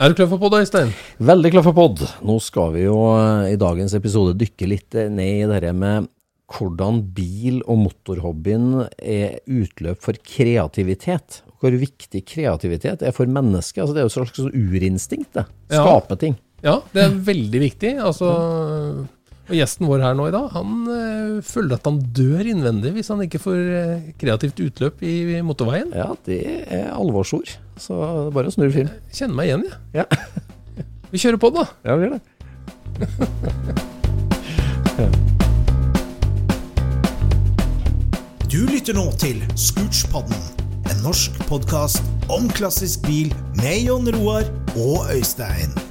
Er du klar for pod, Øystein? Veldig klar for pod. Nå skal vi jo eh, i dagens episode dykke litt ned i det med hvordan bil- og motorhobbyen er utløp for kreativitet. Hvor viktig kreativitet er for mennesket. Altså, det er jo et slags urinstinkt, det. Skape ting. Ja, det er veldig viktig. Altså, og gjesten vår her nå i dag, han øh, føler at han dør innvendig hvis han ikke får øh, kreativt utløp i, i motorveien. Ja, det er alvorsord. Så det er bare å snurre film. Kjenner meg igjen, jeg. Ja. Vi kjører på, da. Ja, vi gjør det. Du lytter nå til Scootspodden, en norsk podkast om klassisk bil med Jon Roar og Øystein.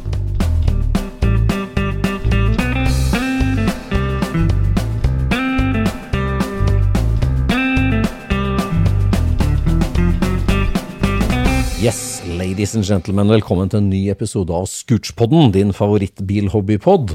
Yes, ladies and gentlemen, velkommen til en ny episode av Scootspodden, din favorittbilhobbypod.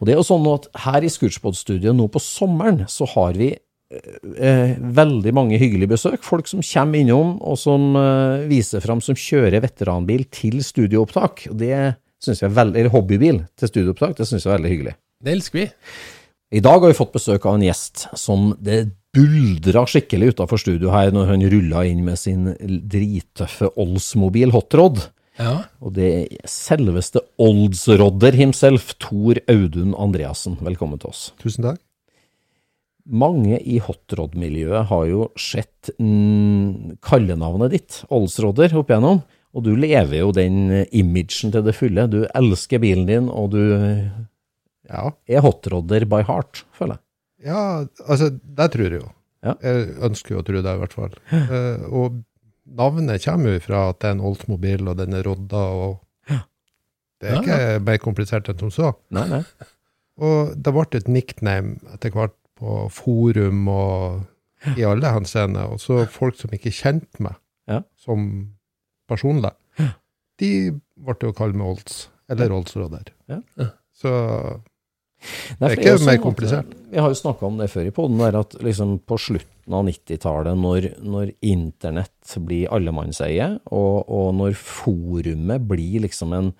Og det er jo sånn at her i Scootspod-studioet nå på sommeren, så har vi eh, veldig mange hyggelige besøk. Folk som kommer innom, og som eh, viser fram som kjører veteranbil til studioopptak. Og det synes jeg er veldig, eller hobbybil til studioopptak, det synes jeg er veldig hyggelig. Det elsker vi. I dag har vi fått besøk av en gjest som det buldra skikkelig utafor studio her når hun rulla inn med sin drittøffe Oldsmobil Hotrod. Ja. Og det er selveste Oldsrodder himself, Tor Audun Andreassen. Velkommen til oss. Tusen takk. Mange i hotrod-miljøet har jo sett mm, kallenavnet ditt, Oldsrodder, opp igjennom. Og du lever jo den imagen til det fulle. Du elsker bilen din, og du Ja, er hotrodder by heart, føler jeg. ja altså, det tror jeg jo. Ja. Jeg ønsker jo å tro det, i hvert fall. Uh, og navnet kommer jo fra at det er en Oldsmobil, og den er rodda, og det er Ja, ikke mer komplisert enn som så. Nei, nei. Og det ble et nickname etter hvert på forum og i alle henseender. Og så folk som ikke kjente meg Ja. som personlig, de ble jo kalt med Olds, eller Oldsrodder. Ja. Så Det er ikke mer komplisert. Vi har jo snakka om det før i poden, at liksom på slutten av 90-tallet, når, når internett blir allemannseie, og, og når forumet blir liksom en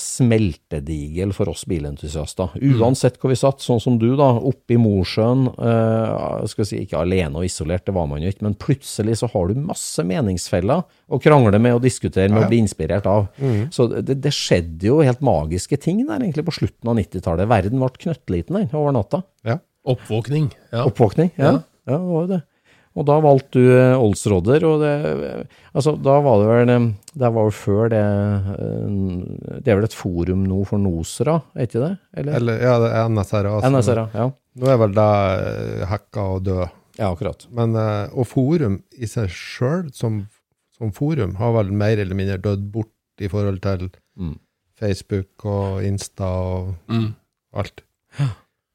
smeltedigel for oss bilentusiaster. Uansett hvor vi satt, sånn som du, da, oppe i Mosjøen, eh, skal si ikke alene og isolert, det var man jo ikke, men plutselig så har du masse meningsfeller å krangle med og diskutere med Ja, ja. og bli inspirert av. Så det, det skjedde jo helt magiske ting der, egentlig, på slutten av 90-tallet. Verden ble knøttliten der over natta. ja. Oppvåkning. Ja. Oppvåkning, ja. ja. det var jo det. Og da valgte du eh, og det Altså, da var det vel eh, Det var jo før det eh, Det er vel et forum nå for Nosra, er ikke det? Eller? Eller, ja, det er NSRA. Altså. NSRA, ja. Nå er vel det hacka og død. Ja, akkurat. Men, og forum i seg sjøl, som, som forum, har vel mer eller mindre dødd bort i forhold til Mm. Facebook og Insta og Mm. alt.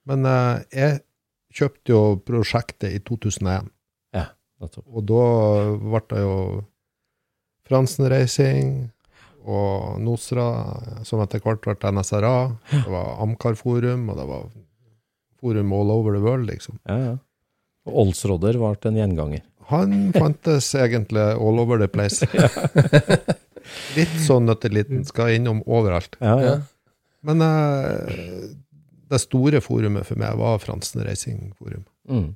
Men jeg kjøpte jo prosjektet i 2001, Ja, nettopp. Og da ble det jo Fransen Racing og Nosra, som etter hvert ble NSRA. Det var Amcar-forum, og det var forum all over the world, liksom. Ja, ja. Og Olsrodder ble en gjenganger. Han fantes egentlig all over the place. Litt sånn nøtteliten, skal innom overalt. Ja. Ja. Men uh, det store forumet for meg var Fransen Racing Forum. Mm.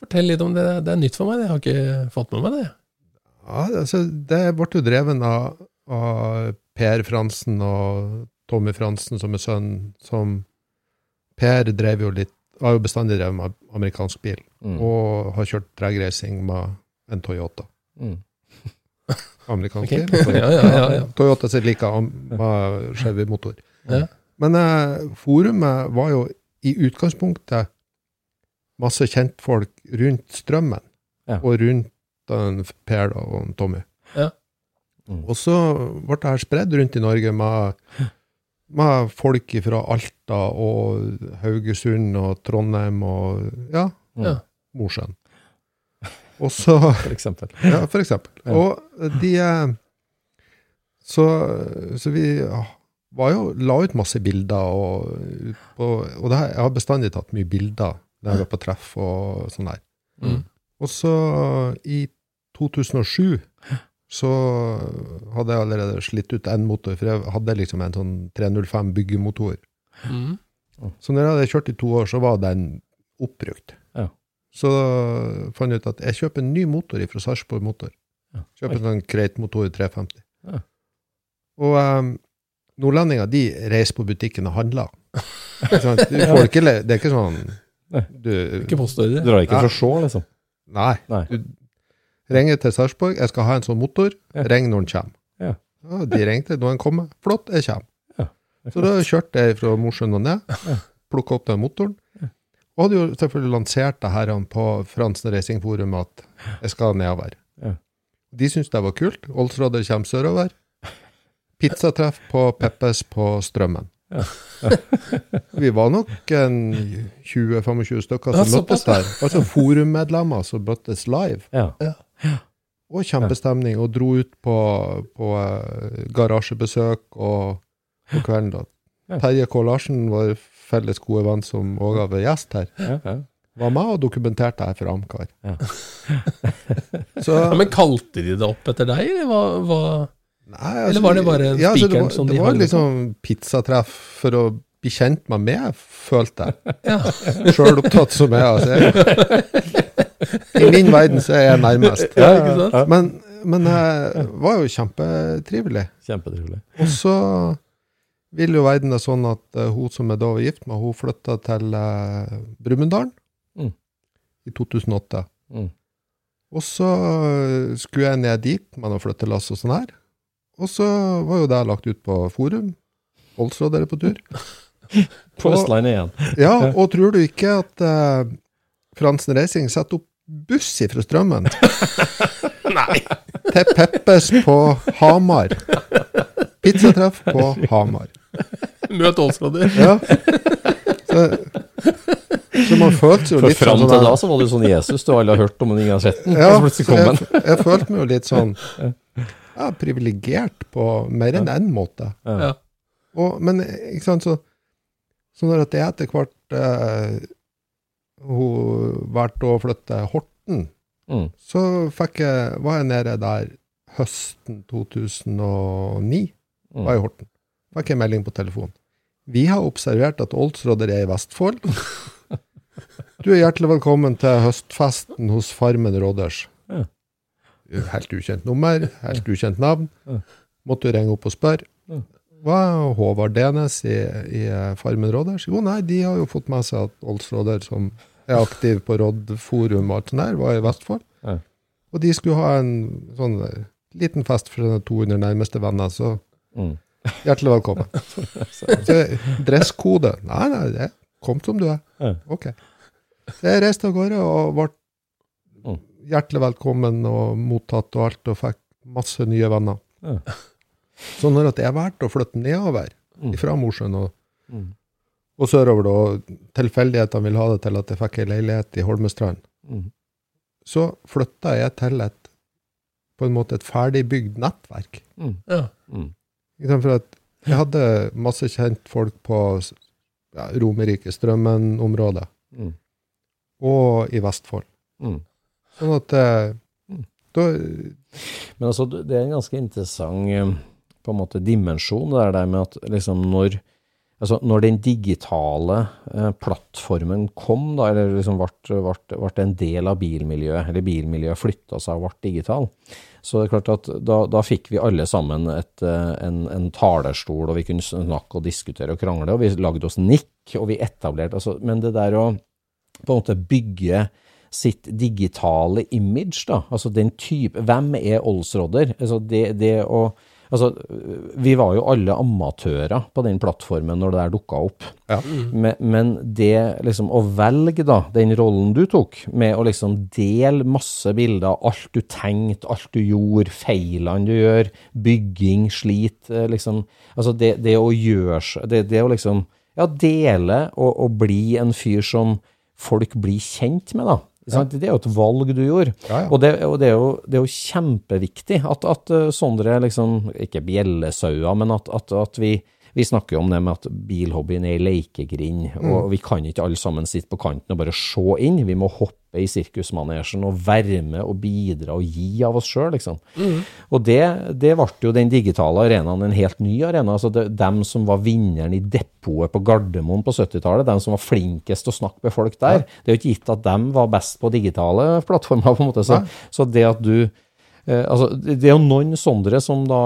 Fortell litt om det. Det er nytt for meg. Jeg har ikke fått med meg det. Ja, altså, det ble jo dreven av, av Per Fransen og Tommy Fransen, som er sønn, som Per drev jo litt, har jo bestandig drevet med amerikansk bil, Mm. og har kjørt dragracing med en Toyota. Mm. Amerikansk bil. Ja, ja, ja, ja. Toyota sitt like med Chevy-motor. Ja. Men eh, forumet var jo i utgangspunktet masse kjentfolk rundt strømmen, Ja. og rundt den Per da, og Tommy. Ja. Mm. Og så ble det her spredd rundt i Norge med, med folk fra Alta og Haugesund og Trondheim og ja. Ja. Mosjøen. Og så For eksempel. ja, for eksempel. Ja. Og de eh, Så, så vi ja, var jo, la ut masse bilder, og, og, og det her, jeg har bestandig tatt mye bilder når jeg var på treff og sånn der. Mm. Og så i 2007 så hadde jeg allerede slitt ut en motor, for jeg hadde liksom en sånn 305 byggemotor. Mm. Så når jeg hadde kjørt i to år, så var den oppbrukt. Ja. Så fant jeg ut at jeg kjøper en ny motor fra Sarpsborg Motor. Ja. Kjøper en sånn Kreit-motor 350. Ja. Og um, nordlendinger, de reiser på butikken og handler. Det er ikke sånn. Du, Ikke postordre. Du drar ikke Ja. for å se, liksom? Nei. Nei. Du ringer til Sarpsborg, jeg skal ha en sånn motor, Ja. ring når den kommer. Ja. Ja, de ringte når den kommer. Flott, jeg kommer. Ja. Så da kjørte jeg fra Mosjøen og ned, plukka opp den motoren. Og hadde jo selvfølgelig lansert det her på Fransen Racing Forum at jeg skal nedover. Ja. De syntes det var kult. Olsrådet kommer sørover. Pizzatreff på Peppes på Strømmen. Vi var nok en 20-25 stykker Ja, som møttes der. Altså forummedlemmer som møttes live. Ja. Og kjempestemning, og dro ut på, på eh, garasjebesøk og på kvelden. da. Terje K. Larsen, vår felles gode venn som òg var gjest her, Ja, ja. var med og dokumenterte det her for Amcar. Ja. Ja, men kalte de det opp etter deg, eller hva, hva altså, eller var det bare ja, altså, det var, som de Det var liksom pizzatreff for å bli kjent med meg, følte jeg. Ja. Sjøl opptatt som jeg altså. I min verden så er jeg nærmest. Ja, ikke sant? Men, men det var jo kjempetrivelig. Kjempetrivelig. Og så vil jo verden det sånn at eh, hun som jeg da var gift med, hun flytta til uh, Brumunddal Mm. i 2008. Mm. Og så eh, skulle jeg ned dit med noen flyttelass og sånn her. Og så var jo det lagt ut på forum. Olsråd er på tur. På Østlandet igjen. Ja, og tror du ikke at uh, Fransen Racing setter opp buss ifra Strømmen Nei! til Peppes på Hamar? Pizzatreff på Hamar. Møt Åsråder. Ja. Så, så man følte jo For litt fram sånn til sånn, da så var du sånn Jesus, du alle har hørt om, men ingen har sett den. Ja, jeg, jeg følte meg jo litt sånn ja, privilegert på mer enn én måte. Ja. Og, men ikke sant, så, så når at jeg etter hvert eh, hun valgte å flytte Horten, Mm. så fikk jeg, var jeg nede der høsten 2009, Mm. var i Horten. Fikk jeg melding på telefon. Vi har observert at Oldsråder er i Vestfold. Du er hjertelig velkommen til høstfesten hos Farmen Råders. Helt ukjent nummer, helt ukjent navn. Måtte ringe opp og spørre. Hva er Håvard Denes i, i Farmen Råders? Jo, nei, de har jo fått med seg at Oldsråder, som er aktiv på Rådforum og alt sånt der, var i Vestfold. Og de skulle ha en sånn eh, liten fest for sine 200 nærmeste venner, så Mm. hjertelig velkommen. Så, dresskode? Nei, nei, det kom som du er. Ok. Så jeg reiste av gårde og ble. Hjertelig velkommen og mottatt og alt, og fikk masse nye venner. Ja. Så når at jeg valgte å flytte nedover Mm. fra Mosjøen og, Mm. og sørover, da, og tilfeldighetene vil ha det til at jeg fikk ei leilighet i Holmestrand, Mm. så flytta jeg til et på en måte et ferdigbygd nettverk. Ja. Ikke sant? For at jeg hadde masse kjentfolk på ja, Romerike, Strømmen-området, Mm. og i Vestfold. Mm. Sånn at eh, da, Men altså, det er en ganske interessant eh, på en måte dimensjon, det der med at liksom når, altså når den digitale eh, plattformen kom, da, eller liksom ble en del av bilmiljøet, eller bilmiljøet flytta seg og ble digital, så det er klart at da, da fikk vi alle sammen et, eh, en, en talerstol, og vi kunne snakke og diskutere og krangle, og vi lagde oss nikk, og vi etablerte altså, Men det der å på en måte bygge sitt digitale image, da. Altså den type Hvem er Olsrodder? Altså det, det å Altså, vi var jo alle amatører på den plattformen når det der dukka opp. Ja. Men, men det liksom å velge da, den rollen du tok, med å liksom dele masse bilder, alt du tenkte, alt du gjorde, feilene du gjør, bygging, slit, eh, liksom Altså det, det å gjøre det, det å liksom ja, dele og, og bli en fyr som folk blir kjent med, da. Sant? Det er jo et valg du gjorde. Ja, ja. Og, det, og det, er jo, det er jo kjempeviktig at, at Sondre sånne liksom, ikke bjellesauer, men at, at, at vi, vi snakker jo om det med at bilhobbyen er ei lekegrind, og vi kan ikke alle sammen sitte på kanten og bare se inn. Vi må hoppe i sirkusmanesjen og være med og bidra og gi av oss sjøl, liksom. Og det, det ble jo den digitale arenaen en helt ny arena. altså det, Dem som var vinneren i depotet på Gardermoen på 70-tallet, dem som var flinkest til å snakke med folk der, det er jo ikke gitt at dem var best på digitale plattformer, på en måte. Så, så det at du eh, altså, Det er jo noen sånne som da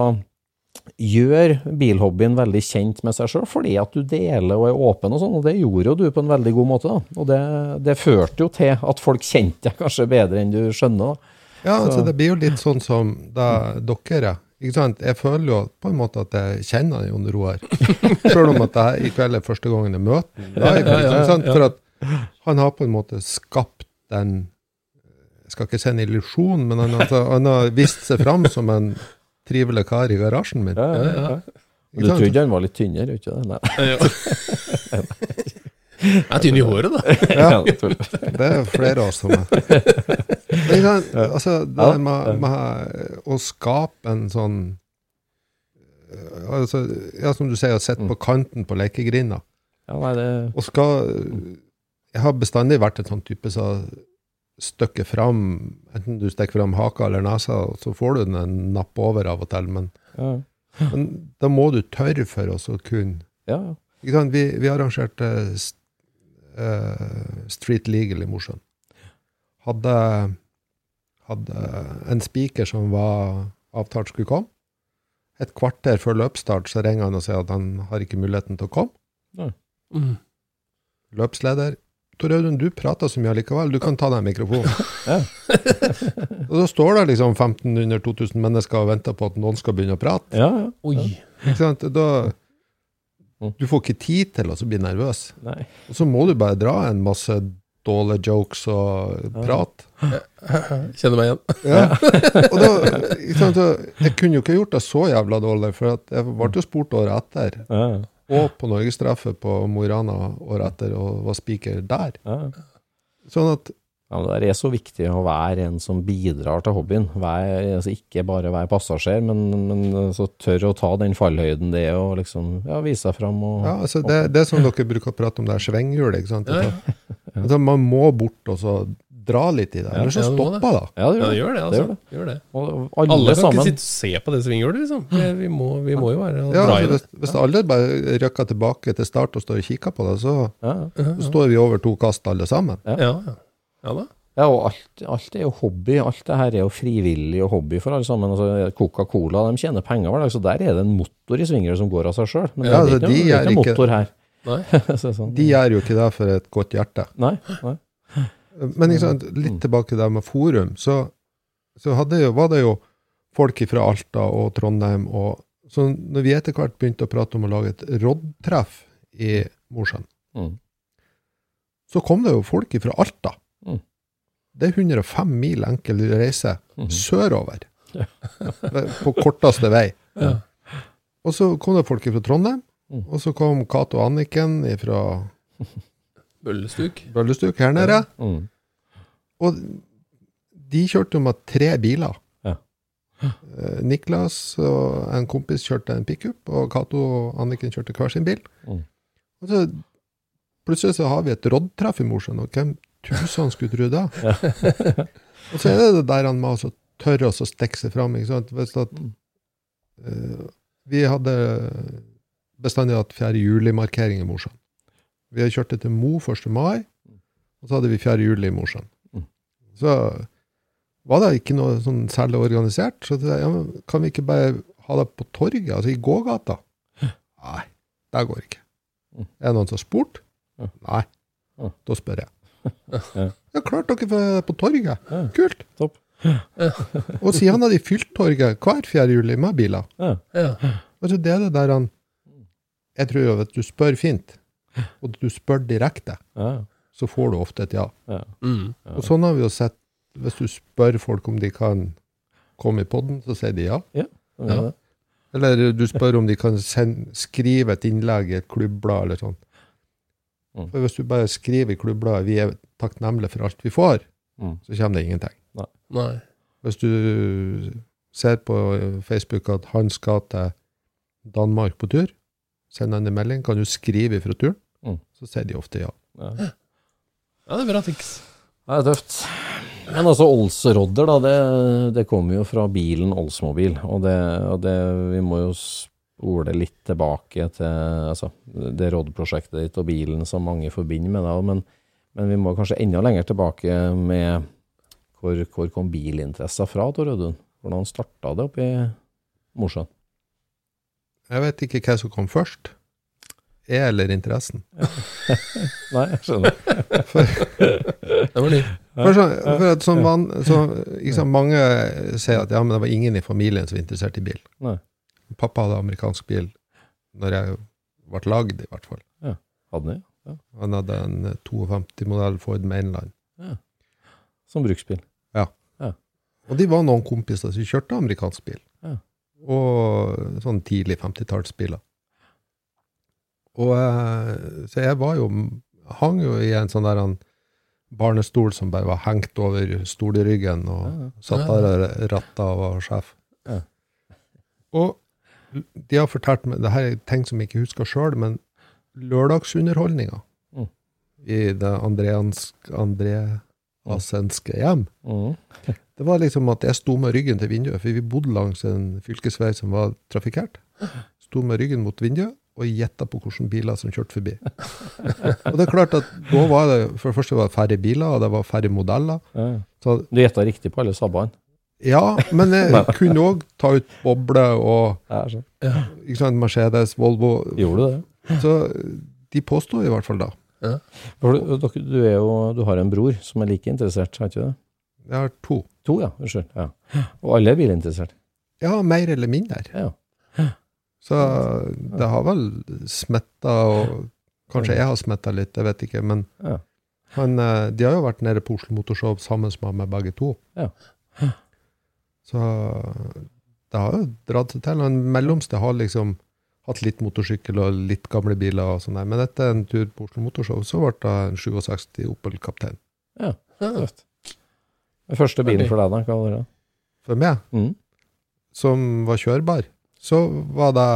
gjør bilhobbyen veldig kjent med seg sjøl, fordi at du deler og er åpen og sånn, og det gjorde jo du på en veldig god måte. da. Og det, det førte jo til at folk kjente deg kanskje bedre enn du skjønner. da. ja, altså det blir jo litt sånn som da dere ikke sant? Jeg føler jo på en måte at jeg kjenner Jon Roar. Selv om at jeg i kveld er første gangen jeg møter ham sant? For at han har på en måte skapt den Jeg skal ikke si en illusjon, men han, altså, han har vist seg fram som en trivelig kar i garasjen min. Ja, ja, ja. Du trodde han var litt tynnere, ikke det? Nei. Jeg er tynn i håret, da. Ja, det. Det er flere av oss som er. Men altså, det med, med å skape en sånn eh, altså, Ja, som du sier, å sitte på kanten på lekegrinda. Ja, nei, det, Og skal Jeg har bestandig vært en sånn type som støkker fram Enten du stikker fram haka eller nesa, så får du den en napp over av og til, men, ja, men da må du tørre for oss å kunne ja. ikke sant? Vi, vi arrangerte st eh, Street Legal i Mosjøen. Hadde, hadde en spiker som var avtalt skulle komme. Et kvarter før løpsstart så ringer han og sier at han har ikke muligheten til å komme. Mm. Løpsleder. Tor Audun, du prater så mye allikevel, du kan ta deg mikrofonen. Ja. og da står det liksom 1500-2000 mennesker og venter på at noen skal begynne å prate. ja, ja. Oi. Ikke sant? Da, du får ikke tid til å bli nervøs. Nei. Og så må du bare dra en masse dårlige jokes og prat. Kjenner meg igjen. Ja. Og da, ikke sant, så jeg kunne jo ikke gjort det så jævla dårlig, for at jeg ble jo spurt året etter, Ja, og på norgestreffet på Mo i Rana året etter, og var spiker der. ja. Sånn at Ja, men Det er så viktig å være en som bidrar til hobbyen. Vær, altså ikke bare være passasjer, men, men så tørre å ta den fallhøyden det er, og liksom ja, vise seg fram. Og, ja, altså det, det er som dere bruker å prate om det er svinghjulet. ikke sant? Altså, altså, man må bort og så dra litt i det, Eller så ja, stopper det. Ja, det gjør det det. gjør det, Det altså. gjør det. Gjør det. Og alle, Alle kan sammen. ikke sitte og se på det svinghjulet, liksom. Vi, vi, må, vi må jo være og Ja, dra i altså, det. hvis, hvis alle bare røkker tilbake til start og står og kikker på det, så, Ja, så står vi over to kast alle sammen. Ja, ja. ja da. ja og alt, alt er jo hobby. Alt det her er jo frivillig og hobby for alle sammen. Altså, Coca-Cola de tjener penger, vel, så der er det en motor i svinger som går av seg sjøl. Men Ja, det er altså, ikke, de noe- det er ikke noe motor her. Nei. Så sånn. De gjør jo ikke det for et godt hjerte. Nei, nei. Men ikke sant, litt tilbake der med forum, så, så jo, var det jo folk fra Alta og Trondheim. Og, så når vi etter hvert begynte å prate om å lage et rådtreff i Mosjøen, Mm. så kom det jo folk fra Alta. Mm. Det er 105 mil enkel reise Mhm. sørover. på korteste vei. Ja. Og så kom det folk fra Trondheim, Mm. og så kom Cato og Anniken fra Bøllestuk. Bøllestuk her nede. Mm. Og de kjørte jo med tre biler. Ja. Eh, Niklas og en kompis kjørte en pickup, og Cato og Anniken kjørte hver sin bil. Mm. Og så plutselig så har vi et roddtreff i Mosjøen, og hvem tusen skulle tro det? og så er det det der han med å så tørre å så stikke seg fram. Ikke sant? Hvis at, uh, vi hadde bestandig hatt 4. juli-markering i Mosjøen. Vi hadde kjørt det til Mo 1. mai, og så hadde vi 4. juli i Mosjøen. Mm. Så var det ikke noe sånn særlig organisert. Så jeg, ja, men kan vi ikke bare ha det på torget, altså i gågata? Nei, det går ikke. Mm. Er det noen som har spurt? Nei. Da spør jeg. Ja. Ja, klart dere får det på torget. Kult. Topp. Og siden hadde de fylt torget hver 4. juli med biler. Ja. Ja. Altså, det er det der han Jeg tror jo at du spør fint, og du spør direkte, Ja. så får du ofte et ja. Ja. Mm. Og sånn har vi jo sett Hvis du spør folk om de kan komme i podden, så sier de ja. Ja. Ja. Eller du spør om de kan send, skrive et innlegg i et klubblad eller sånn. Mm. For hvis du bare skriver i klubbbladet 'vi er takknemlige for alt vi får', Mm. så kommer det ingenting. Nei. Hvis du ser på Facebook at han skal til Danmark på tur, send han en melding, kan du skrive fra turen? Så sier de ofte ja. Ja. Ja, det er bra tics. Det er tøft. Men altså, Olsrodder, da, det, det kommer jo fra bilen Olsmobil. Og, det, og det, vi må jo spole litt tilbake til altså, det Rodd-prosjektet ditt og bilen som mange forbinder med det. Men, men vi må kanskje enda lenger tilbake med hvor, hvor kom bilinteressen fra, Tor Audun? Hvordan starta det oppe i Mosjøen? Jeg vet ikke hva som kom først. Jeg eller interessen. Nei, jeg skjønner. Det var ny. For, så, for at som van, så, liksom, mange sier at ja, men det var ingen i familien som var interessert i bil. Nei. Pappa hadde amerikansk bil når jeg ble lagd, i hvert fall. Hadde ni? Ja. Han hadde en 52-modell Ford Mainland. Som bruksbil. Ja Og de var noen kompiser som kjørte amerikansk bil. Ja. Og sånn tidlig 50-tallsbiler. Og eh, så jeg var jo hang jo i en sånn der en barnestol som bare var hengt over stolryggen, og Ja, ja. satt der og ratta og var sjef. Ja. Og de har fortalt meg, det her er ting som jeg ikke husker sjøl, men lørdagsunderholdninga Mm. i det andreasenske hjem, mm. det var liksom at jeg sto med ryggen til vinduet, for vi bodde langs en fylkesvei som var trafikkert. Sto med ryggen mot vinduet og gjetta på hvilke biler som kjørte forbi. og det er klart at da var det for det første var det færre biler, og det var færre modeller. Ja. Så Du gjetta riktig på alle sabbene. ja, men jeg kunne òg ta ut boble og Ja, ikke sant, Mercedes, Volvo. Gjorde du det? Så de påsto i hvert fall da. Ja. du, du, er jo, du har en bror som er like interessert, har ikke du det? Jeg har to. To, ja. Unnskyld. Ja. Og alle er bilinteressert. Ja, mer eller mindre. Ja. Så det har vel smitta, og kanskje jeg har smitta litt, jeg vet ikke. Men Ja. han, eh, de har jo vært nede på Oslo Motorshow sammen med meg begge to. Ja. Så det har jo dratt seg til. Han mellomste har liksom hatt litt motorsykkel og litt gamle biler og sånn der. Men etter en tur på Oslo Motorshow, så ble det en 67 Opel Kaptein. Ja. Tøft. Den første bilen for deg, da? Hva var det? For meg, Mm. som var kjørbar, så var det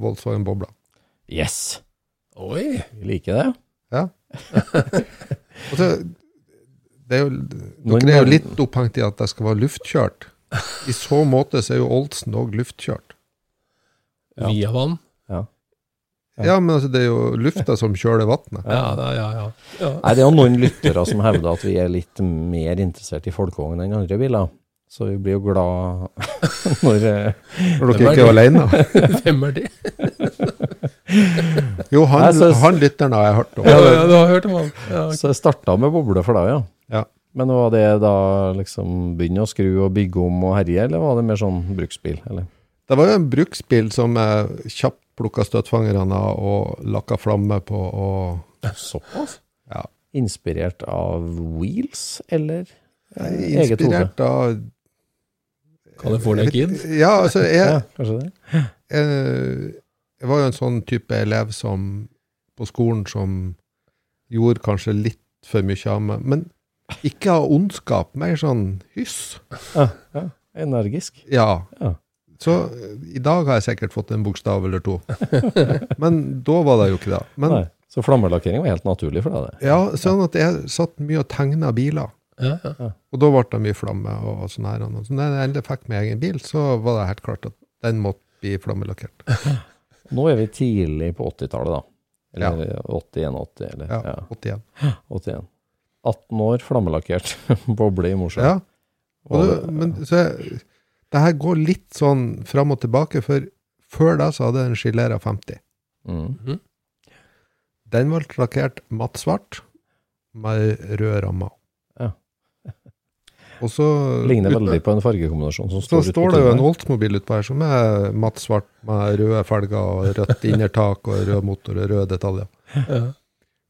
Volkswagen Bobla. Yes! Oi! Vi liker det. Og så, det er jo, Noen dere er jo litt opphengt i at det skal være luftkjørt. I så måte så er jo Olsen òg luftkjørt. Ja. Via vann. Ja. Ja. Ja, men altså, det er jo lufta som kjøler vannet. Ja, ja, ja. ja. Nei, det er jo noen lyttere som hevder at vi er litt mer interessert i folkevogn enn andre biler. Så vi blir jo glad når eh, Når dere er ikke er alene. Hvem er det? Jo, han, Nei, så- han lytteren har jeg hørt om. Ja, ja, du har hørt om han. Ja. Så jeg starta med boble for deg, ja. Ja. Men var det da liksom begynne å skru og bygge om og herje, eller var det mer sånn bruksbil? Eller? Det var jo en bruksbil som jeg kjapt plukka støtfangerne og lakka flamme på. og Såpass? Ja. Inspirert av Wheels, eller eget? Inspirert av California Kid. Ja, altså, jeg, Ja, jeg, jeg var jo en sånn type elev som på skolen som gjorde kanskje litt for mye av meg. Men ikke av ondskap, mer sånn hyss. Ja, ja. Energisk. Ja. Ja. Så i dag har jeg sikkert fått en bokstav eller to. Men da var det jo ikke det. Men Nei. Så flammelakkering var helt naturlig for deg, det. ja, sånn at jeg satt mye og tegna biler. Ja, ja. Og da ble det mye flamme og sånn her. Og så når jeg endelig fikk meg egen bil, så var det helt klart at den måtte bli flammelakkert. Nå er vi tidlig på 80-tallet, da. Eller 80-81, eller Ja, ja. 81. 81. 18 år, flammelakkert boble i Mosjøen. Ja, og det, men så jeg, det her går litt sånn fram og tilbake, for før da så hadde jeg en Skilera 50. Mm. Den ble lakkert matt svart med rød ramme. Ja. Og så Ligner veldig på en fargekombinasjon som står så står det jo en. Oldsmobil utpå her som er matt svart med røde felger og rødt innertak og rød motor og røde detaljer. Ja.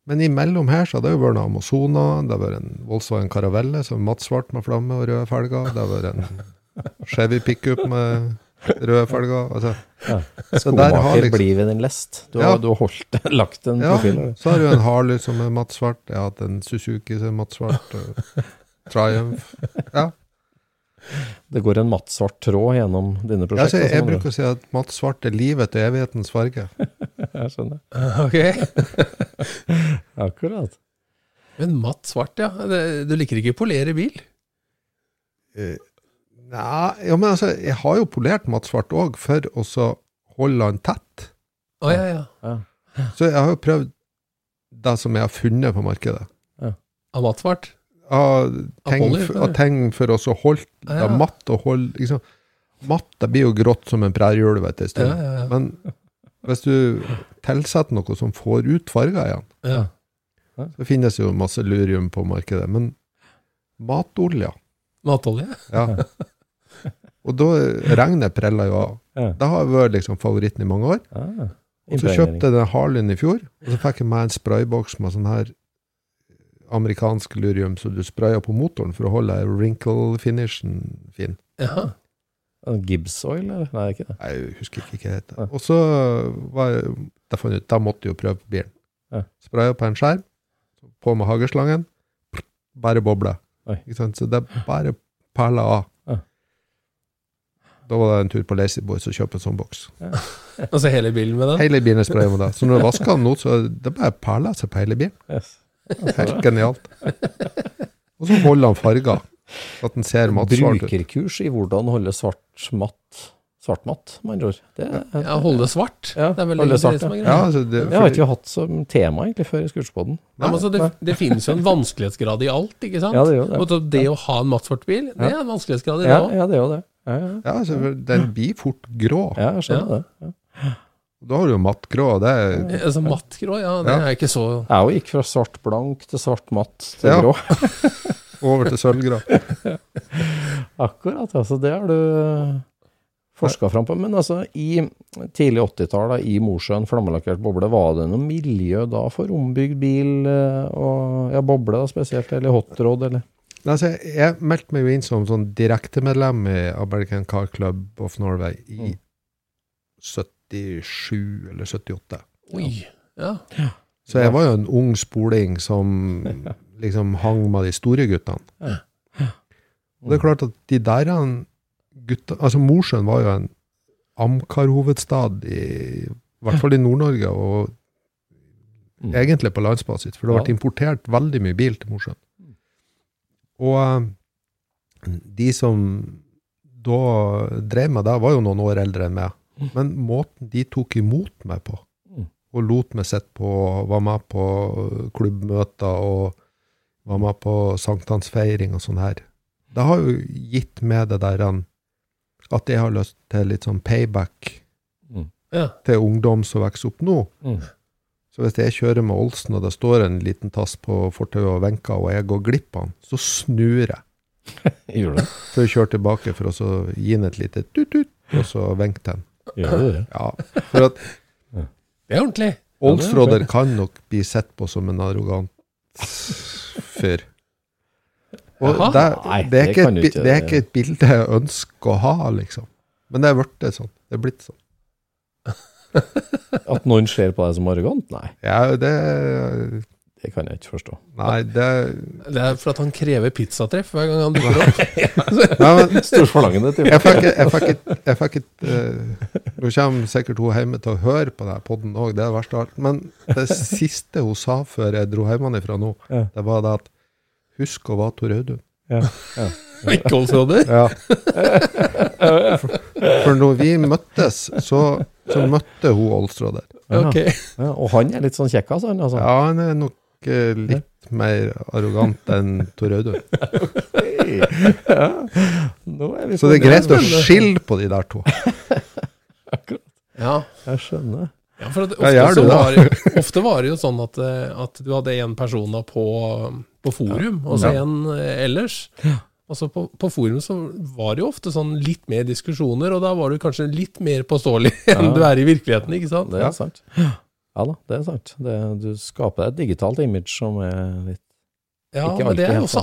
Men imellom her så har det jo vært noe Amazona, det har vært en Volkswagen Caravelle som er matt svart med flamme og røde felger, det har vært en Chevy pickup med røde felger. Altså, Ja. så der har Skomaker liksom- blir ved din lest. Du Ja. har, du har holdt, lagt en Ja, profil der. så har du en Harley som er matt svart, jeg har hatt en Suzuki som er matt svart, og Triumph. Ja, Det går en matt svart tråd gjennom dine altså, prosjekter. jeg jeg bruker å si at matt svart er livet og evighetens farge. Jeg skjønner. Ok. Akkurat. Men matt svart, ja. Du liker ikke å polere bil? Uh, Nei, ja, men altså, jeg har jo polert matt svart òg, for å holde den tett. Å ja, ja. Ja. Så jeg har jo prøvd det som jeg har funnet på markedet. Av matt svart? Av ting, av ting for å holde det Ja, matt og holde liksom, det blir jo grått som en prærieulv etter en stund. ja, ja. Men hvis du tilsetter noe som får ut farger igjen, ja. så finnes jo masse lurium på markedet. Men matolje, Matolje? ja. Og da regnet preller jo av. Ja. Det har vært liksom favoritten i mange år. Ah, Og så kjøpte jeg den Harlin i fjor, og så fikk jeg meg en sprayboks med sånn her amerikansk lurium som du sprayer på motoren for å holde wrinkle-finishen fin. Jaha. Gibbs oil, eller? Nei, ikke det. Nei, Jeg husker ikke hva det heter. Og så var jeg, jeg ut, da måtte jeg jo prøve på bilen. Ja. Spraya på en skjerm, på med hageslangen, bare boble. Ikke sant? Så det er bare perler av. Ja. Da var det en tur på Lazy Boys og kjøpe en sånn boks. Og så hele bilen med det? Hele bilen er spraya med det. Så når du vasker den nå, så det bare perler seg på hele bilen. Yes. Helt genialt. Og så holder han farger, så at den ser mattsvart ut. Brukerkurs i hvordan holde svart matt svartmatt, med andre ord. Ja, holde svart. Ja, det er vel det svart, som er Ja, altså det, det har ikke vi hatt som tema egentlig før i Skurtspodden. Ja, altså, det, det finnes jo en vanskelighetsgrad i alt, ikke sant? Ja, det gjør det. Og det å ha en mattsvart bil, det er en vanskelighetsgrad i det Ja, òg. ja, det er jo det. Ja, ja. ja, altså, den blir fort grå. ja jeg skjønner det. Da har du jo mattgrå, det er Altså mattgrå, ja, det Ja. er ikke så Jeg òg gikk fra svart blank til svart matt til Ja. grå. over til sølvgrå. Akkurat, altså. Det har du forska fram på. Men altså, i tidlig 80-tall, i Mosjøen, flammelakkert boble, var det noe miljø da for ombygd bil eh, og ja, boble da spesielt, eller hotrod, eller? Altså, jeg meldte meg jo inn som sånn direktemedlem i American Car Club of Norway i Mm. 77 eller 78. Oi. Ja. Så jeg var jo en ung spoling som liksom hang med de store guttene. Og det er klart at de der gutta Altså, Mosjøen var jo en Amcar-hovedstad, i, i hvert fall i Nord-Norge, og Mm. egentlig på landsbasis, for det har vært importert veldig mye bil til Mosjøen. Og eh, de som da drev med det, var jo noen år eldre enn meg. Men måten de tok imot meg på, og lot meg sitte på, var med på klubbmøter og var med på sankthansfeiring og sånn her, det har jo gitt meg det der at jeg har lyst til litt sånn payback Mm. ja. til ungdom som vokser opp nå. Mm. Så hvis jeg kjører med Olsen, og det står en liten tass på fortauet og venker, og jeg går glipp av den, så snur jeg Gjør det? for jeg kjører tilbake for å så gi den et lite tut-tut, og så venke til den. Gjør du det? Ja, for at Det er ordentlig. Olsråder kan nok bli sett på som en arrogant fyr. Og det, Nei, det, er det ikke kan et, du bi- ikke- det er ikke et bilde jeg ønsker å ha, liksom. Men det er blitt sånn. Det er blitt sånn. At noen ser på deg som arrogant? Nei. Ja, det, Det kan jeg ikke forstå. Nei, det Det er for at han krever pizzatreff hver gang han dukker opp. ja, men Storforlangende type. jeg fikk jeg fikk et, jeg fikk et eh, Nå kommer sikkert hun hjemme til å høre på denne podden òg, det er det verste av alt. Men det siste hun sa før jeg dro hjemmefra nå, Ja. det var det at Husk å være Tor Audun. Ja, ja. Ja. For, for når vi møttes, så, så møtte hun Olstråder. Ok. Ja, og han er litt sånn kjekkas, han altså. Ja, han er nok eh, litt mer arrogant enn Tor Audun. Ja. Er vi Så det er greit å skille på de der to. Ja. Jeg skjønner. Ja, for at Ja, ofte, så det? var, ofte var det jo sånn at, eh, at du hadde en person da på, på forum, og så Ja. en Ja. ellers. Altså på, på forum så var det jo ofte sånn litt mer diskusjoner, og da var du kanskje litt mer påståelig enn Ja. du er i virkeligheten, ikke sant? Det er sant. Ja da, det er sant. Det, du skaper et digitalt image som er litt Ja, Ikke men det er jo også.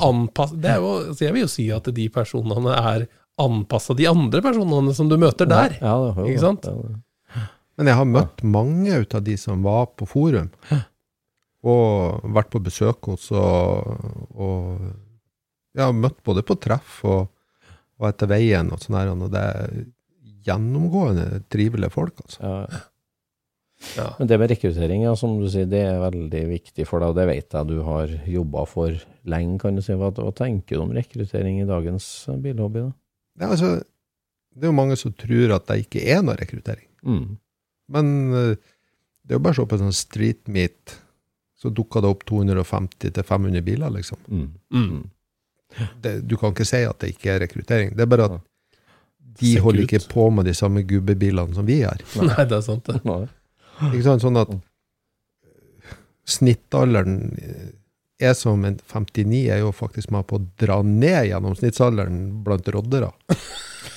Det jo, altså jeg vil jo si at de personene er anpassa de andre personene som du møter der. Ja, det, jo, Ikke sant? Det det. Men jeg har møtt mange ut av de som var på forum, og vært på besøk hos og, og Jeg har møtt både på treff og, og etter veien og sånn her, og det er gjennomgående trivelige folk, altså. Ja. Ja. Men det med rekruttering, ja, som du sier, det er veldig viktig for deg, og det vet jeg du har jobba for lenge, kan du si. Hva, hva tenker du om rekruttering i dagens bilhobby? da? Ja, altså, det er jo mange som tror at det ikke er noe rekruttering. Mm. Men eh, det er jo bare å se på en sånn street meet, så dukker det opp 250-500 biler, liksom. Mm. Mm. det, du kan ikke si at det ikke er rekruttering. Det er bare at de holder ikke på med de samme gubbebilene som vi har. Nei, det er sant, det. Ikke sant? Sånn at snittalderen er som en 59 er jo faktisk med på å dra ned gjennomsnittsalderen blant roddere.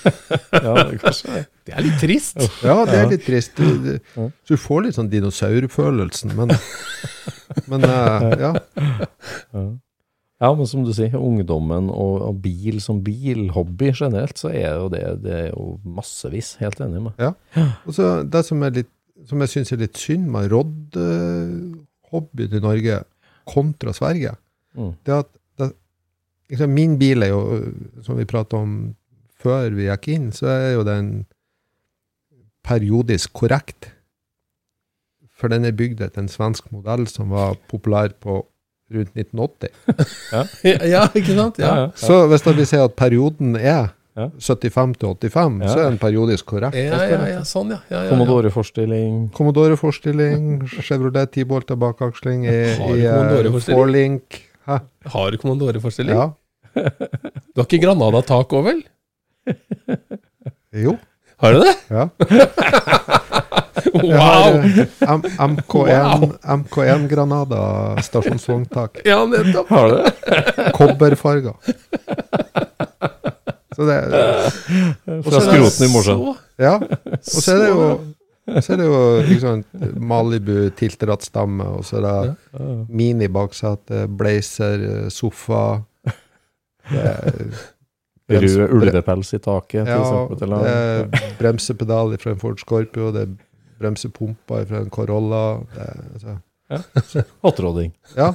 Ja, det kanskje det. Det er litt trist. Ja, det er litt trist. Du, du, så du får litt sånn dinosaurfølelsen, men, men eh, ja. Ja. men som du sier, ungdommen og, og bil som bil, hobby generelt, så er jo det, det er jo massevis. Helt enig med. Ja, Og så det som, er litt, som jeg syns er litt synd med rodd-hobbyen i Norge kontra Sverige, Mm. det er at det, liksom, min bil er jo, som vi pratet om før vi gikk inn, så er jo den periodisk korrekt. For den er bygd etter en svensk modell som var populær på rundt 1980. Ja, ikke sant? Ja. Så hvis da vi sier at perioden er Ja. 75 til 85, Ja. så er den periodisk korrekt. Ja, ja, ja, sånn, ja. ja, ja, ja. Commodore-forstilling. Commodore-forstilling, Chevrolet T-bolter bakaksling i, Har du i eh? Forlink. Hæ? Har du Commodore-forstilling? Ja. Du har ikke Granada-tak òg, vel? Jo. Har du det? Ja. Wow! har, eh, M MK1, Wow. MK1 Granada stasjonsvogntak. Ja, nettopp. Har du det? Kobberfarga. Så det Fra skroten i morgen. Ja. Og så er det jo så er det jo liksom, Malibu tilterattstamme, og så er det mini minibaksete, blazer, sofa det er, Rød ulvepels i taket, Ja, eksempel. det er bremsepedal fra en Ford Scorpio, det er bremsepumper fra en Corolla. Det altså, Hotrodding. ja.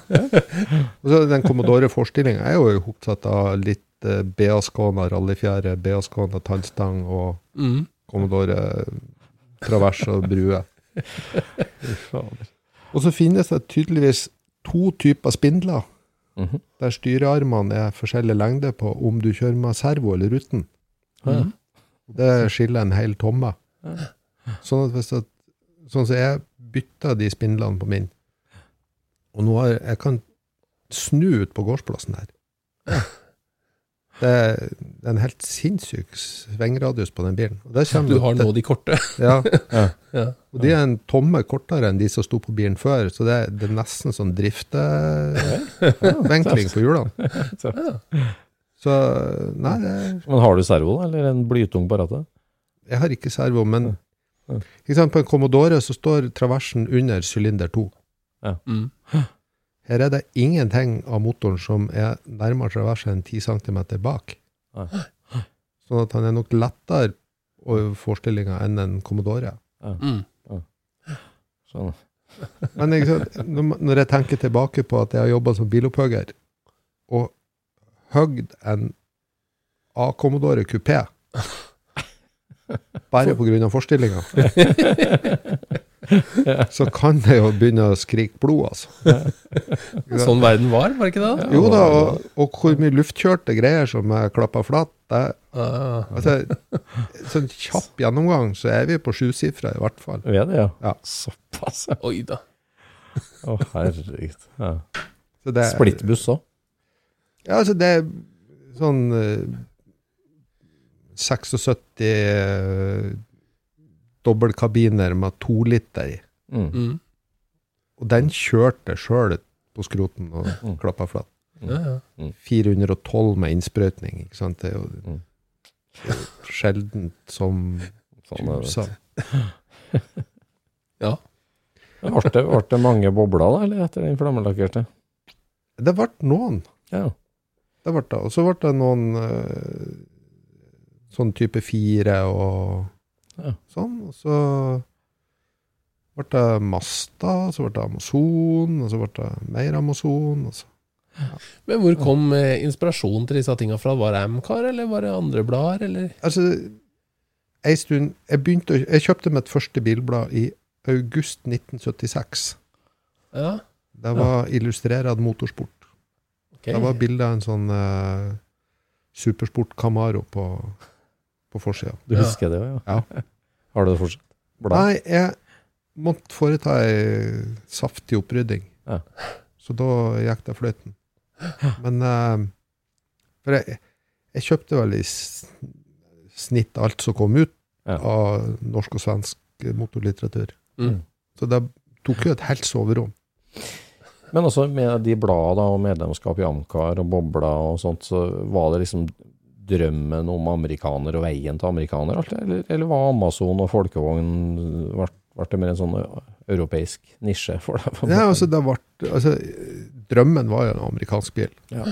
Og så den Commodore-forstillinga er jo opptatt av litt eh, BA-skåna rallyfjære, BA-skåna tannstang og Mm. Commodore travers og brue. Og så finnes det tydeligvis to typer spindler, Mhm. der styrearmene er forskjellig lengde på om du kjører med servo eller uten. Mm. Det skiller en hel tomme. Sånn at hvis det, sånn som jeg bytta de spindlene på min, og nå har jeg kan snu ut på gårdsplassen her. Det er, en helt sinnssyk svingradius på den bilen. Du har nå de korte. Ja, Ja. og de er en tomme kortere enn de som sto på bilen før, så det, er- det er nesten sånn driftevinkling på hjulene. Så nei, det, Men har du servo, da? Eller en blytung på rattet? jeg har ikke servo, men ikke sant, på en Commodore så står traversen under sylinder 2. Mm. Her er det ingenting av motoren som er nærmere traversen enn 10 cm bak. Ja. Sånn at han er nok lettere over forestillinga enn en Commodore. Mm. Sånn. Men når jeg tenker tilbake på at jeg har jobba som bilopphugger, og høgd en A-Commodore kupé bare pga. forstillinga, så kan det jo begynne å skrike blod, altså. Sånn verden var, var det ikke det? Jo da, og, og hvor mye luftkjørte greier som er klappa flatt. Det, Ah, altså, sånn kjapp gjennomgang, så er vi på sjusifra i hvert fall. Vi er det, ja. Ja. Såpass, ja. oi da. Å, herregud. Ja. Splittbuss òg. Ja, altså det er sånn eh, 76 eh, dobbeltkabiner med to liter i. Mm. Mm. Og den kjørte sjøl på skroten og Mm. klappa flatt. Ja, ja. 412 med innsprøytning, ikke sant. Det er jo Mm. det er jo sjeldent som Sånn er det. USA. ja. Ble det, ble det mange bobler, da, eller etter den flammelakkerte? Det ble noen. Ja. Det ble det. Og så ble det noen eh, sånn type fire og Ja. sånn. Og så ble det Masta, så ble det Amazon, og så ble det mer Amazon. Og så. Men hvor kom eh, inspirasjonen til disse tinga fra? Var det Amcar, eller var det andre blader, eller? Altså, ei stund jeg, begynte, jeg kjøpte mitt første bilblad i august 1976. Ja, Det var Illustrerad motorsport. Okay. Det var bilde av en sånn eh, Supersport Camaro på, på forsida. Du Ja. husker det òg, ja? Ja. Har du det fortsatt? Blad? Nei, jeg måtte foreta ei saftig opprydding. Ja. Så da gikk det fløyten. Men uh, For jeg, jeg kjøpte vel i snitt alt som kom ut Ja. av norsk og svensk motorlitteratur. Mm. Så det tok jo et helt soverom. Men også med de bladene og medlemskap i Amcar og Bobla og sånt, så var det liksom drømmen om amerikaner og veien til amerikaner. Eller, eller var Amazon og folkevogn ble, ble det mer en sånn europeisk nisje for deg? Ja, altså, det ble, altså, drømmen var jo en amerikansk bil. Ja.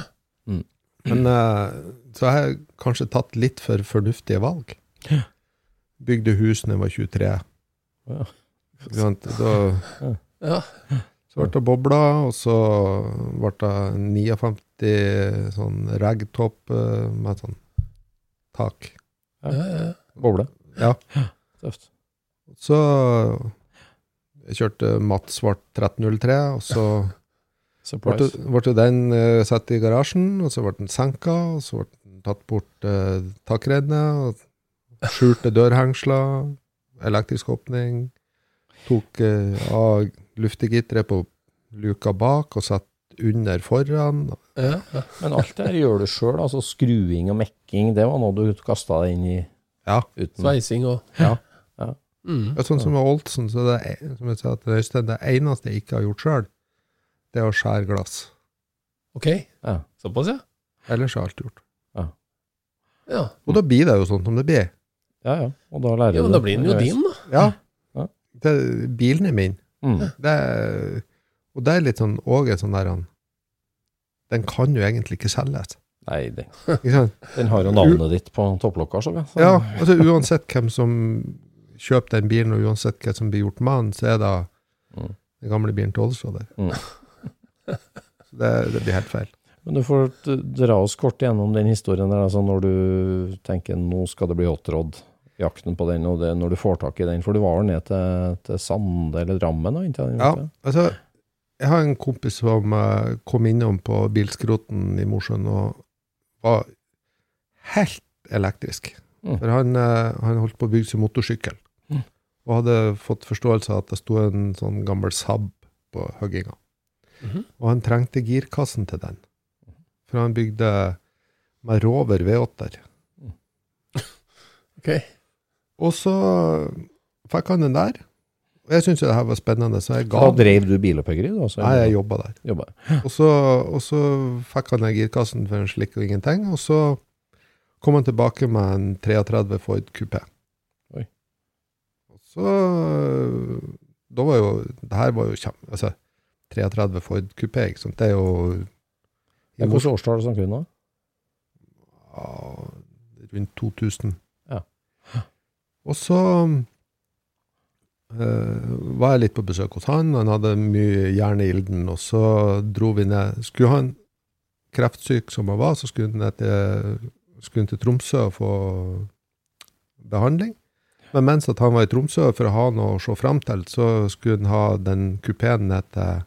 Men eh, så har jeg kanskje tatt litt for fornuftige valg. Bygde hus da jeg var 23. Ja. Da, Ja. Så ble det bobla, og så ble det 59 sånn ragtop eh, med sånn tak. Ja, ja. Boble? Ja. Tøft. Så jeg kjørte matt svart 1303, og så ble, Surprise. ble den eh, satt i garasjen, og så ble den senka, og så ble den tatt bort uh, takredene, og skjulte dørhengsler, elektrisk åpning, tok eh, av luftegitteret på luka bak og satt under foran. ja, ja. Men alt det her gjør du sjøl, altså skruing og mekking, det var noe du kasta deg inn i Ja, uten Sveising og ja. mm. Ja, sånn som med Olsen, så det, er- som jeg sa til Øystein, det eneste jeg ikke har gjort sjøl, det er å skjære glass. Ok, Ja. såpass, ja. Ellers har alt gjort. Ja, Og da blir det jo sånn som det blir. Ja, ja. Og da lærer ja men du da blir den jo din, da. Ja. Ja. Det, bilen er min. Mm. Det og det er litt sånn òg en sånn der han- Den kan jo egentlig ikke selges. Nei, den, den har jo navnet ditt på topplokka, så. Så- Ja, altså uansett hvem som kjøper den bilen, og uansett hva som blir gjort med den, så er det Mm. den gamle bilen til Olsrud der. Mm. Så det, det blir helt feil. Men du får dra oss kort gjennom den historien der, altså når du tenker nå skal det bli hotrod, jakten på den, og det, når du får tak i den, for du var vel ned til, til Sande eller Drammen. Ja, altså Jeg har en kompis som eh, kom innom på bilskroten i Mosjøen og var helt elektrisk. Mm. For han, eh, han holdt på å bygge seg motorsykkel. Mm. Og hadde fått forståelse av at det sto en sånn gammel Saab på hugginga. -hmm. Og han trengte girkassen til den. For han bygde med Rover V8-er. Ok. Og så fikk han den der. Og jeg syntes det her var spennende, så jeg ga Da drev du bilopphøggeri? Nei, jeg jobba der. Jobba. Og så, og så fikk han den girkassen for en slikk og ingenting, og så kom han tilbake med en 33 Ford Coupé. Oi. Og så Da var jo Det her var jo kjempe... Altså, 33 Ford Coupé, ikke sant. Det er jo Hvilket årstall snakker vi nå? ja, rundt 2000. Og så uh, var jeg litt på besøk hos han. Han hadde mye jern i ilden, og så dro vi ned. Skulle han kreftsyk som han var, så skulle han, til, skulle han til Tromsø og få behandling. Men mens at han var i Tromsø, for å ha noe å se fram til, så skulle han ha den kupeen ned til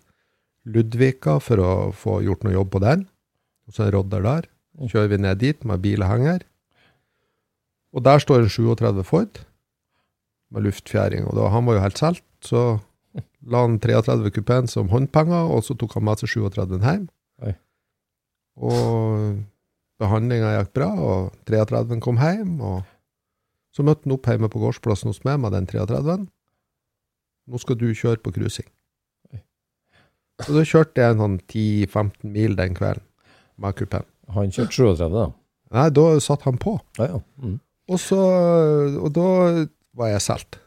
Ludvika for å få gjort noe jobb på den. Og så en rodder der. Kjører vi ned dit med bil og der står en 37 Ford med luftfjæring. Og da, han var jo helt solgt, så la han 33 kupeen som håndpenger, og så tok han med seg 37 hjem. Oi. Og behandlinga gikk bra, og 33 kom hjem. Og så møtte han opp hjemme på gårdsplassen hos meg med den 33. Nå skal du kjøre på cruising. Så da kjørte jeg en sånn 10-15 mil den kvelden med kupeen. Han kjørte 37, da. Nei, da satt han på. Ja, ja. Mm. Og så Og da var jeg solgt.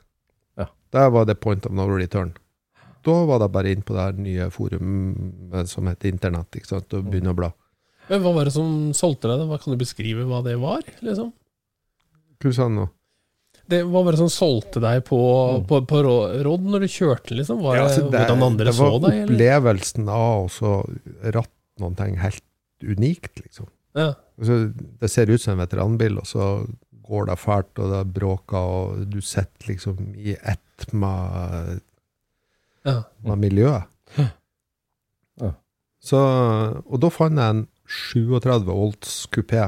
Ja. Der var det point of no return. Da var det bare inn på det her nye forumet som heter Internett, ikke sant, og begynne å bla. Men hva var det som solgte deg? Hva Kan du beskrive hva det var? liksom? Hva sa han nå? Det, var det som solgte deg på, på, på råd når du kjørte, liksom? Var Ja, det, altså, det- hvordan andre så deg? deg? eller? opplevelsen av å så ratt noen ting helt unikt, liksom. Ja. Altså, det ser ut som en veteranbil, og så går det fælt, og det bråker, og du sitter liksom i ett med, med miljøet. Så, og da fant jeg en 37 volts kupé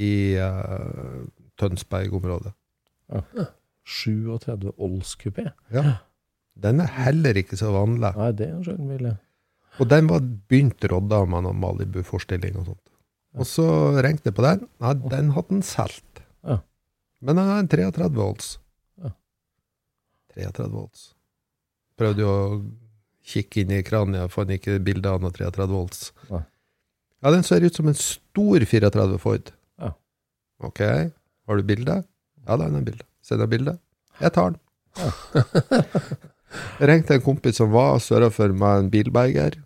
i uh, Tønsberg-området. Ja. 37 Olls kupé. Ja. Den er heller ikke så vanlig. Nei, det er en sjelden bil. Og den var begynt rodda med noen Malibu-forestilling og sånt. Og så ringte jeg på den. Nei, den hadde han solgt. Ja. Men den har en 33 volts. Ja. 33 volts. Prøvde jo å kikke inn i krania, fant ikke bilde av noe 33 volts. Ja. Ja, den ser ut som en stor 34 Ford. Ja. Ok, har du bilde? Ja, da er det bilde. Send deg bilde. Jeg tar den. Jeg ringte en kompis som var sørra for med en bilberger.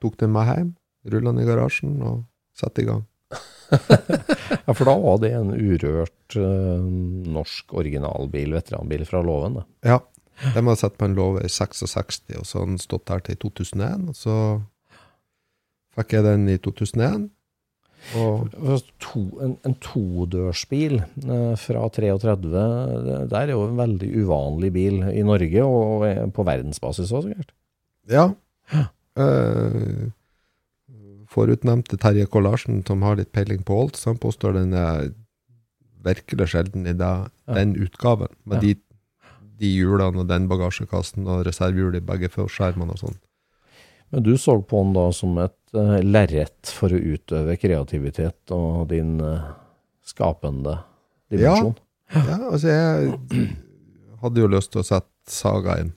Tok den med hjem, rulla den i garasjen og satte i gang. Ja, for da var det en urørt eh, norsk originalbil, veteranbil fra låven. Ja. Den var satt på en låve i 66, og så har den stått der til 2001. Og så fikk jeg den i 2001. Og To, en, en todørsbil eh, fra 33, det er jo en veldig uvanlig bil i Norge, og på verdensbasis òg, sikkert. ja. Eh, forutnevnte Terje K. Larsen, som har litt peiling på alt, han påstår den er virkelig sjelden i det, Ja. den utgaven. Med Ja. de, de hjulene og den bagasjekassen og reservehjul i begge skjermene og sånn. Men du så på den da som et uh, lerret for å utøve kreativitet og din uh, skapende dimensjon. Ja, altså jeg hadde jo lyst til å sette Saga inn.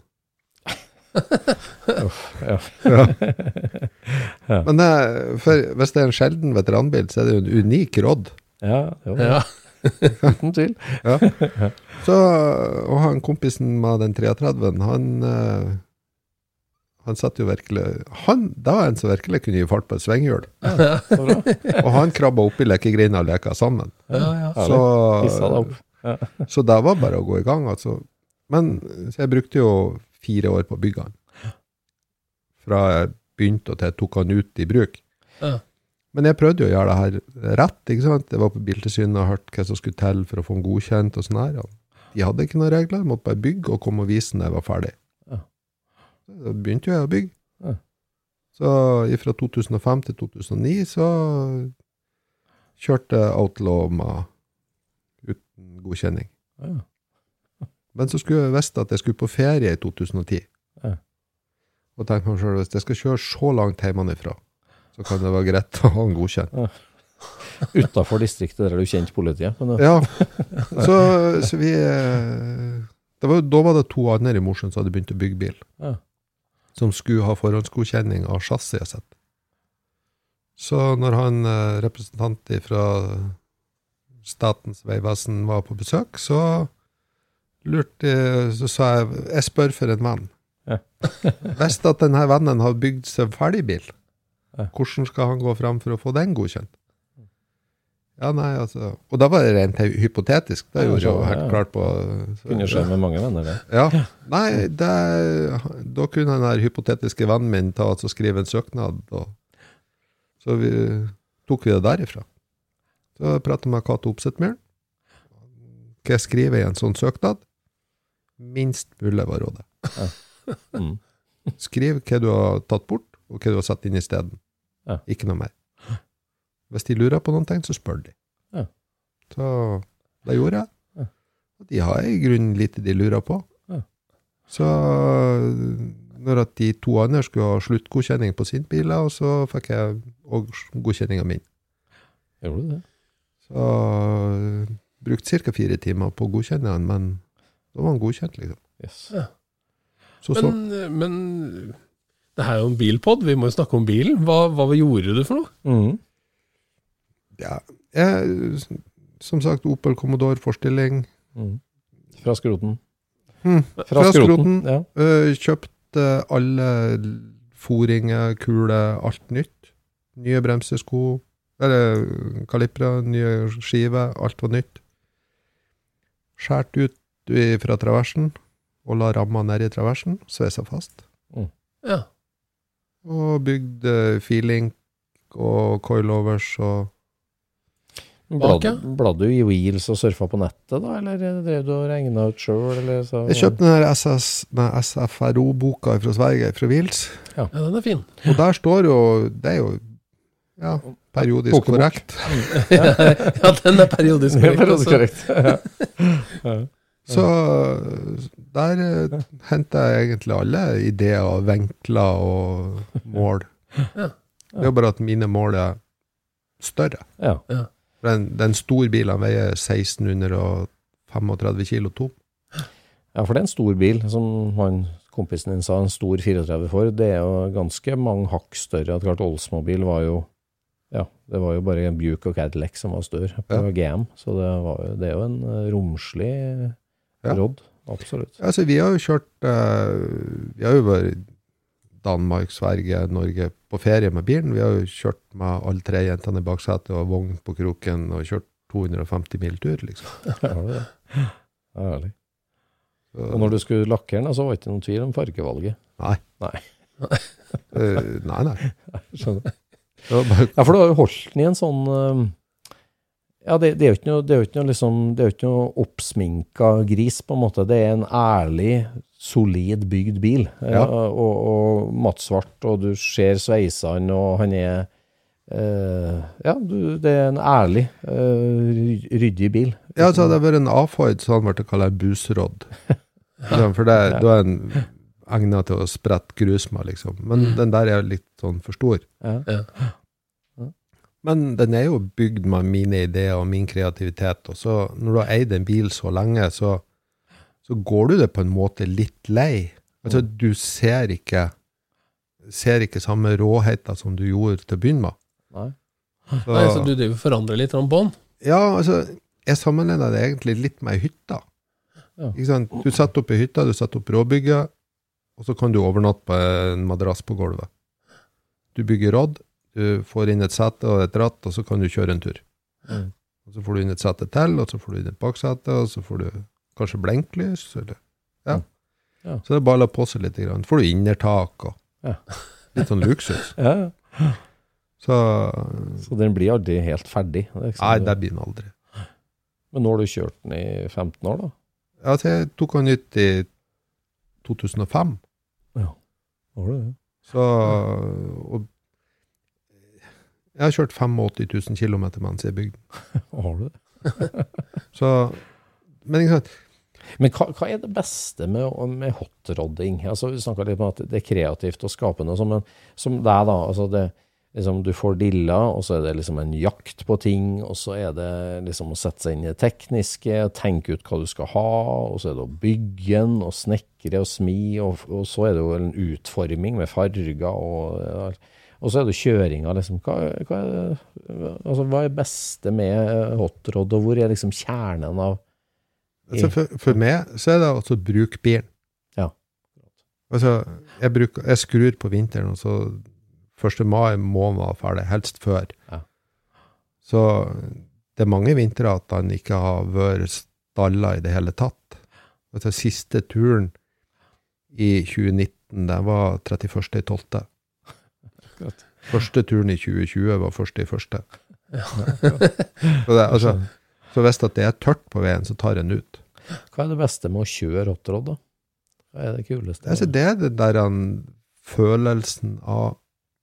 Ja. Ja. Men eh, for, hvis det er en sjelden veteranbil, så er det jo en unik rodd. Ja, jo. Ja. uten tvil. Så, og han kompisen med den 33-en, han eh, han satt jo virkelig han, Det var en som virkelig kunne gi fart på et svinghjul. Ja. Og han krabba oppi lekegrinda og leka sammen. Ja, ja. Så, så det var bare å gå i gang, altså. Men så jeg brukte jo fire år på å bygge den. Fra jeg begynte og til jeg tok han ut i bruk. Ja. Men jeg prøvde jo å gjøre det her rett. ikke sant? Jeg var på Biltilsynet og hørte hva som skulle til for å få den godkjent. og sånn her. De hadde ikke noen regler, jeg måtte bare bygge og komme og vise når jeg var ferdig. Ja. Da begynte jo jeg å bygge. Ja. Så fra 2005 til 2009 så kjørte Outlaw uten godkjenning. Ja. Men så skulle jeg visst at jeg skulle på ferie i 2010. Ja. Og tenkte meg selv, hvis jeg skal kjøre så langt hjemmefra, så kan det være greit å ha en godkjent. Utafor distriktet der er du kjent politiet. Men, Ja, så, så vi eh, det var, Da var det to andre i Mosjøen som hadde begynt å bygge bil, Ja. som skulle ha forhåndsgodkjenning av chassiset sitt. Så når han eh, representant fra Statens vegvesen var på besøk, så lurte Så sa jeg jeg spør for en venn. Ja. At denne vennen har bygd seg ferdigbil, Ja. hvordan skal han gå fram for å få den godkjent? Ja, nei, altså Og da var det rent hypotetisk. Det jeg jo helt ja. klart på så- Kunne skje med mange venner, det. Ja. Nei, det, da kunne den hypotetiske vennen min ta og skrive en søknad, og så vi, tok vi det derifra. Så pratet med Cato Opsethmyhren. Hva jeg skriver i en sånn søknad? Minst mulig var rådet. Mm. Skriv hva du har tatt bort, og hva du har satt inn i stedet. Ja. Ikke noe mer. Hvis de lurer på noen ting, så spør de. Ja. Så det gjorde jeg. Ja. Og de har i grunnen lite de lurer på. Ja. Så når at de to andre skulle ha sluttgodkjenning på sin bil, og så fikk jeg òg godkjenninga min. Gjorde du det? Så brukte ca. fire timer på å godkjenne den, men da var han godkjent, liksom. Yes. Så, så. Men, men det her er jo en bilpod, vi må jo snakke om bilen. Hva, hva gjorde du for noe? Mm. Ja, jeg, som sagt, Opel Commodore forstilling. Mm. Fra skroten. Mm. Fra, Fra skroten. skroten. Ja. Uh, kjøpte alle foringer, kuler, alt nytt. Nye bremsesko, eller kalipra, nye skiver, alt var nytt. Skjært ut i- fra traversen, og la ramma ned i traversen, sveisa fast. Ja. Og bygde feeling og coilovers og Bladde bladde du i Wheels og surfa på nettet, da, eller drev du og regna ut sjøl, Jeg kjøpte den der SS, med SFRO-boka fra Sverige, fra Wheels. ja, den er fin. Og der står jo Det er jo ja, periodisk Pokebok. korrekt. ja, den er periodisk Ja, korrekt. er altså. Ja. Så der uh, henter jeg egentlig alle ideer og vinkler og mål. Ja. Det er jo bare at mine mål er større. Ja. Den, den store bilen veier 1635 kilo tom. ja, for det er en stor bil, som han, kompisen din sa, en stor 34 for. Det er jo ganske mange hakk større. At klart Oldsmobil var jo ja, det var jo bare en Buick og Cadillac som var større på Ja. GM, så det, var jo, det er jo en eh, romslig Ja. råd. Absolutt. Altså, vi har jo kjørt eh, Vi har jo vært Danmark, Sverige, Norge på ferie med bilen. Vi har jo kjørt med alle tre jentene i baksetet og vogn på kroken og kjørt 250 mil tur, liksom. Ja, det er Ærlig. Så, Og når du skulle lakkere den, så var det ikke noen tvil om fargevalget. nei, nei. uh, nei. nei. Skjønner. Ja, for du har jo holdt den i en sånn eh, Ja, det, det er jo ikke noe, det er jo ikke noe, liksom, det er jo ikke noe oppsminka gris, på en måte. Det er en ærlig, solid bygd bil. Ja. Og, og mattsvart, og du ser sveisene, og han er eh, Ja, du, det er en ærlig, eh, ryddig bil. ja, så hadde det vært en A-Ford, så hadde den blitt kalt en busrodd. Ja, For det, da er den egnet til å sprette grus med, liksom. Men den der er litt sånn for stor. Ja. Ja. Men den er jo bygd med mine ideer og min kreativitet, og så når du har eid en bil så lenge, så, så går du det på en måte litt lei. Altså, du ser ikke ser ikke samme råheter som du gjorde til å begynne med. Nei. Så, Nei, så du driver forandrer litt om bånd? Ja, altså, jeg sammenligner det egentlig litt med ei hytte. Ja. Ikke sant? Du setter opp ei hytte, du setter opp råbygget, og så kan du overnatte på en madrass på gulvet. Du bygger rodd, du får inn et sete og et ratt, og så kan du kjøre en tur. Mm. Og så får du inn et sete til, og så får du inn et baksete, og så får du kanskje blinklys. eller Ja. Ja. Så det er bare å la på seg litt. Grann. Får du innertak og Ja. litt sånn luksus. Ja, Så så den blir aldri helt ferdig. Det ikke Nei, sånn- det blir den aldri. Men nå har du kjørt den i 15 år, da? Ja, jeg tok den ut i 2005. Ja, var det? Så og Jeg har kjørt 85 000 km mens jeg bygde. Har du det? Så Men ikke sant Men hva, hva er det beste med, med hotrodding? Altså, vi snakka litt om at det er kreativt og skapende, sånn, men som deg, da. altså det, liksom, Du får dilla, og så er det liksom en jakt på ting, og så er det liksom å sette seg inn i det tekniske, tenke ut hva du skal ha, og så er det å bygge den, og snekre og smi, og, og så er det jo en utforming med farger, og, og så er det kjøringa, liksom. Hva, hva, altså, hva er beste med hotrod, og hvor er liksom kjernen av altså for, for meg så er det altså å bruke bilen. Ja. Altså, jeg, bruker, jeg skrur på vinteren, og så 1. mai må man være ferdig, helst før. Ja. Så det er mange vintre at han ikke har vært stalla i det hele tatt. Altså, siste turen i 2019, det var 31.12. Akkurat. Første turen i 2020 var første i første. så, det, altså, så hvis det er tørt på veien, så tar en ut. Hva er det beste med å kjøre hot-rod, da? Hva er det kuleste? Altså, det er det der han, følelsen av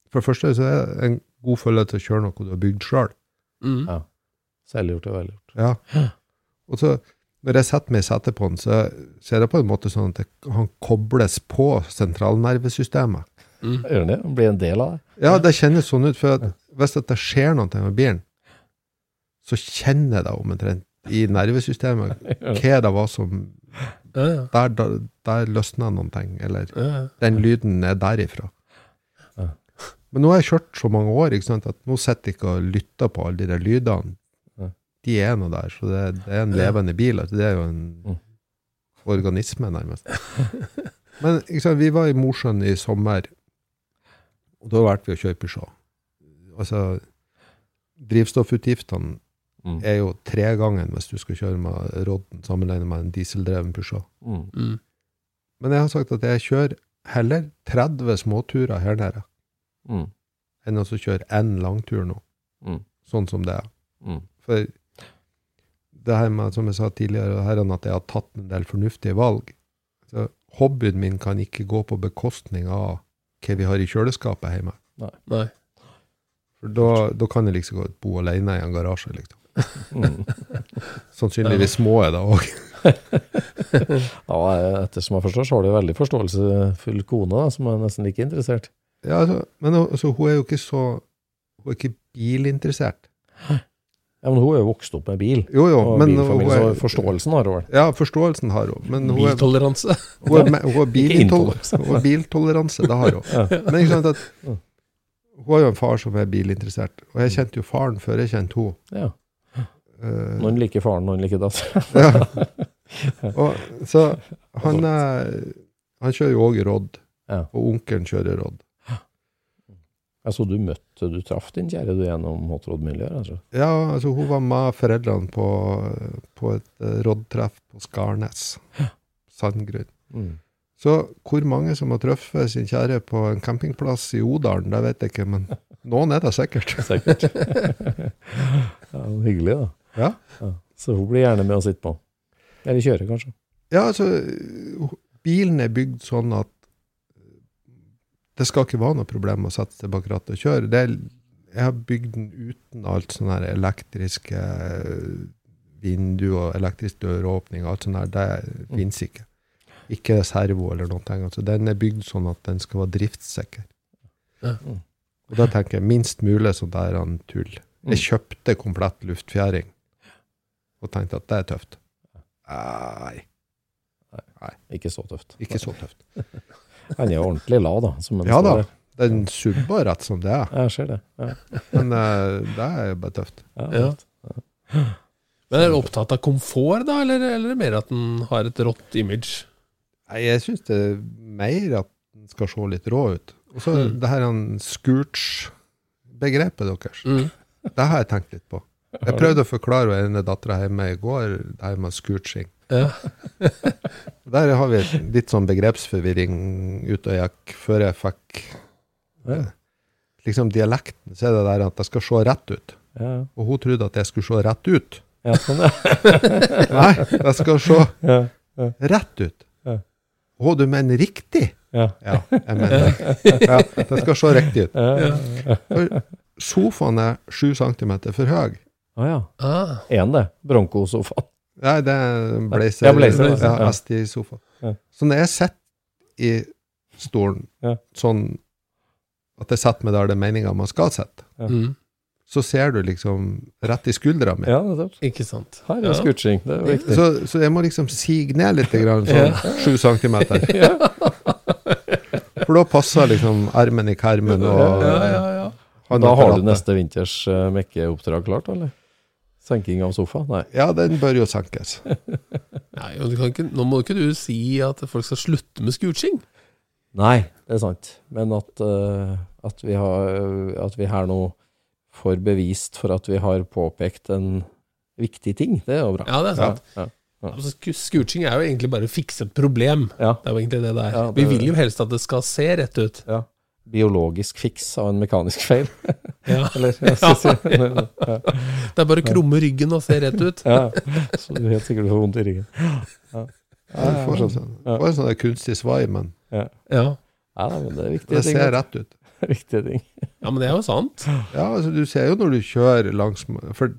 For det første så er det en god følelse å kjøre noe du har bygd sjøl. Mm. Ja. Selvgjort og velgjort. Ja. Og så, når jeg setter meg i setet på den, så, så er det på en måte sånn at han kobles på sentralnervesystemet. Mm. Gjør den det? Blir en del av det? Ja, det kjennes sånn ut, for hvis det skjer noe med bilen, så kjenner jeg det omtrent i nervesystemet hva det var som. Der, der, der løsna noen ting, eller den lyden er derifra. Men nå har jeg kjørt så mange år sant, at nå sitter jeg ikke og lytter på alle de der lydene. De er nå der, så det, det er en levende bil. Altså, det er jo en Mm. organisme, nærmest. Men sant, vi var i Mosjøen i sommer, og da valgte vi å kjøre Peugeot. Altså, drivstoffutgiftene Mm. er jo tregangen hvis du skal kjøre med Rodden sammenlignet med en dieseldreven Peugeot. Mm. Mm. Men jeg har sagt at jeg kjører heller 30 småturer her nede Mm. enn å kjøre én langtur nå, Mm. sånn som det er. Mm. For det her med, som jeg sa tidligere, det her er at jeg har tatt en del fornuftige valg. Så hobbyen min kan ikke gå på bekostning av hva vi har i kjøleskapet hjemme. Nei. For da, da kan jeg liksom godt bo alene i en garasje, liksom. Mm. Sannsynligvis må jeg da òg. Ja, ettersom jeg forstår, så har du veldig forståelsesfull kone, da, som er nesten like interessert. Ja, altså, men altså, hun er jo ikke så Hun er ikke bilinteressert. Ja, men hun er jo vokst opp med bil. Jo, jo, Og men bilfamilie, hun er, så forståelsen har hun vel. Ja, forståelsen har hun. Men hun er, Biltoleranse. hun er, hun er, er biltoleranse, det har hun. Ja. Men ikke sant at hun har jo en far som er bilinteressert, og jeg kjente jo faren før jeg kjente henne. Ja. Eh, Noen liker faren, noen liker datteren. ja. og, så han, er, han kjører jo òg Rodd, Ja. og onkelen kjører Rodd. Jeg så du møtte, du traff din kjære du gjennom hotrod-miljøet, altså. Ja, altså hun var med foreldrene på, på et eh, Rodd-treff på Skarnes. Sandgrunn. Mm. Så hvor mange som har truffet sin kjære på en campingplass i Odalen, det vet jeg ikke, men noen er det sikkert. Sikkert. ja, hyggelig, da. Ja, Ja. Så hun blir gjerne med å sitte på. Eller kjøre, kanskje. ja altså, bilen er bygd sånn at det skal ikke være noe problem å sette seg bak rattet og kjøre. Det er, jeg har bygd den uten alt sånne her elektriske vinduer, elektrisk døråpning og alt sånt her. Det finnes ikke. Ikke servo eller noen ting. Altså, den er bygd sånn at den skal være driftssikker. Mm. Og da tenker jeg minst mulig sånn der han tull. Jeg kjøpte komplett luftfjæring og tenkte at det er tøft. Nei, Ikke så tøft. ikke så tøft. Han er jo ordentlig la, da. Som Ja da, den subber rett som det er. Jeg ser det. Ja. Men uh, det er jo bare tøft. Ja, Ja. Men er du opptatt av komfort, da, eller, eller mer at den har et rått image? Nei, Jeg syns det er mer at den skal se litt rå ut. Og så Mm. det her en Scooch-begrepet deres. Mm. Det har jeg tenkt litt på. Jeg prøvde å forklare henne dattera hjemme i går, det her med scooching. Ja. Der har vi litt sånn begrepsforvirring ute og gikk før jeg fikk Ja. liksom dialekten. Så er det der at det skal se rett ut. Ja. Og hun trodde at jeg skulle se rett ut. Ja, sånn, ja. Nei, det skal se Ja. rett ut. Ja. Å, du mener riktig? Ja. Ja, jeg mener det. Ja, det skal se riktig ut. Ja. For sofaen er sju centimeter for høy. Å ja. Ah, En det. Bronco-sofaen. Nei, det er en blazer. Ja, blazer, ja, ja. i sofaen. Ja. Så når jeg sitter i stolen Ja. sånn at jeg setter meg der det er meninga man skal sitte, Ja. mm. så ser du liksom rett i skuldra mi. Ja. Ikke sant. Her er Ja. Skutsing, Det er viktig. Så, så jeg må liksom sige ned litt, grann, sånn sju centimeter. For da passer liksom ermen i kermen og Ja, ja, ja. Da har du neste vinters uh, mekkeoppdrag klart, eller? Senking av sofa? Nei. Ja, den bør jo senkes. Nei, og du kan ikke, nå må ikke du si at folk skal slutte med scooching. Nei, det er sant. Men at, uh, at, vi har, at vi her nå får bevist for at vi har påpekt en viktig ting. Det er jo bra. Ja, det er sant. Ja, Altså, Scooching er jo egentlig bare å fikse et problem. ja. Det er jo egentlig det det er. Ja, det- Vi vil jo helst at det skal se rett ut. ja. Biologisk fiks av en mekanisk feil. Ja. Eller, jeg ja. ja. Det er bare å krumme ryggen og se rett ut. ja. Så du helt sikkert får vondt i ryggen. Ja, du får sånn, en sånn kunstig svai, men Ja. Ja, men det er viktige det ting. ser rett ut. Viktige ting. ja, men det er jo sant. Ja, altså du ser jo når du kjører langs For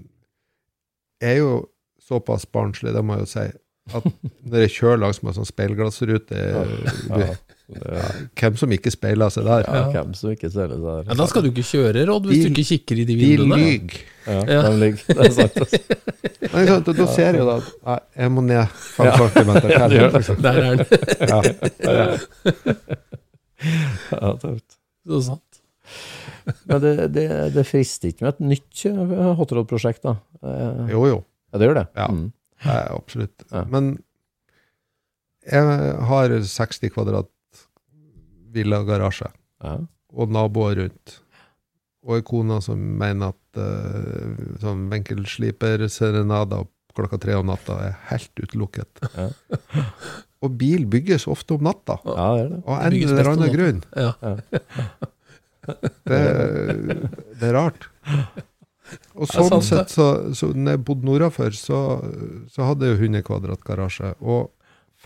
jeg er jo såpass barnslig, det må jeg jo si, at når jeg kjører langs med sånn speilglassrute Ja. Du- Hvem som ikke speiler seg der? ja, hvem som ikke stiller seg Ja, der. Da skal du ikke kjøre, Rodd, hvis De- du ikke kikker i de De lyver. Ja, Ja. de ligger. Det er sant. altså. Men sant, Da ser jeg jo da at jeg må ned fem Ja. centimeter. Ja, det gjør det. Liksom. Der er den. Ja, ja. Ja, tøft. Så sant. Men det, det, det frister ikke med et nytt hotrod-prosjekt, da? Eh, Jo, jo. Ja, det gjør det? Ja. Mm. Absolutt. Ja. Men jeg har 60 kvadrat villagarasje Ja. og naboer rundt. Og ei kone som mener at uh, sånn vinkelsliperserenader klokka tre om natta er helt utelukket. Ja. og bil bygges ofte om natta, ja, det det. av en eller annen grunn. Ja. Det, det er rart. Og sånn sant, sett, så, så når jeg bodde nordafor, så, så hadde jeg jo 100 kvadrat garasje og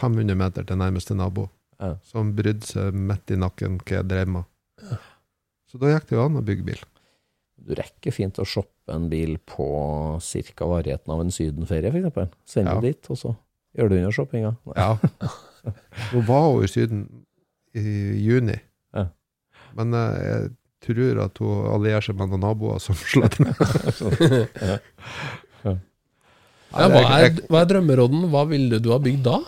500 meter til nærmeste nabo, Ja. som brydde seg midt i nakken hva jeg drev med. Så da gikk det jo an å bygge bil. Du rekker fint å shoppe en bil på cirka varigheten av en sydenferie, for eksempel. Send Ja. det dit, og så gjør du under shoppinga. Ja. Nå var hun i Syden i juni, Ja. men eh, jeg tror at hun allierer seg med noen naboer som slår med. Ja, hva, er, hva er drømmerodden? Hva ville du ha bygd da?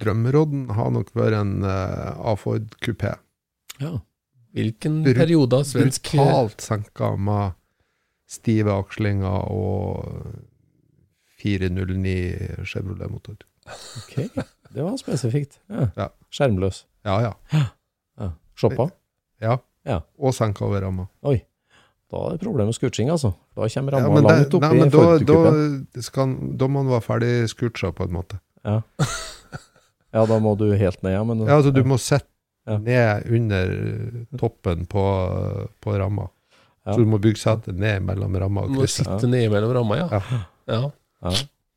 Drømmerodden har nok vært en uh, A-Ford kupé. Ja. Hvilken Bru- periode av svensk brutalt senka med stive akslinger og 409 Chevrolet-motor. Ok, det var spesifikt. Ja. Ja. Skjermløs. Ja, ja. Ja. Shoppa. ja. Ja. Og senka over ramma. Oi. Da er det problem med scootching, altså. Da kommer ramma ja, langt oppi nei, men da, da, skal, da må man være ferdig scootcha, på en måte. Ja. ja, da må du helt ned, ja. Men, Ja, altså Du må sette Ja. ned under toppen på, på ramma. Ja. Så du må bygge setet ned mellom ramma Du må krysset. sitte ned mellom ramma, ja. Ja. ja. Ja,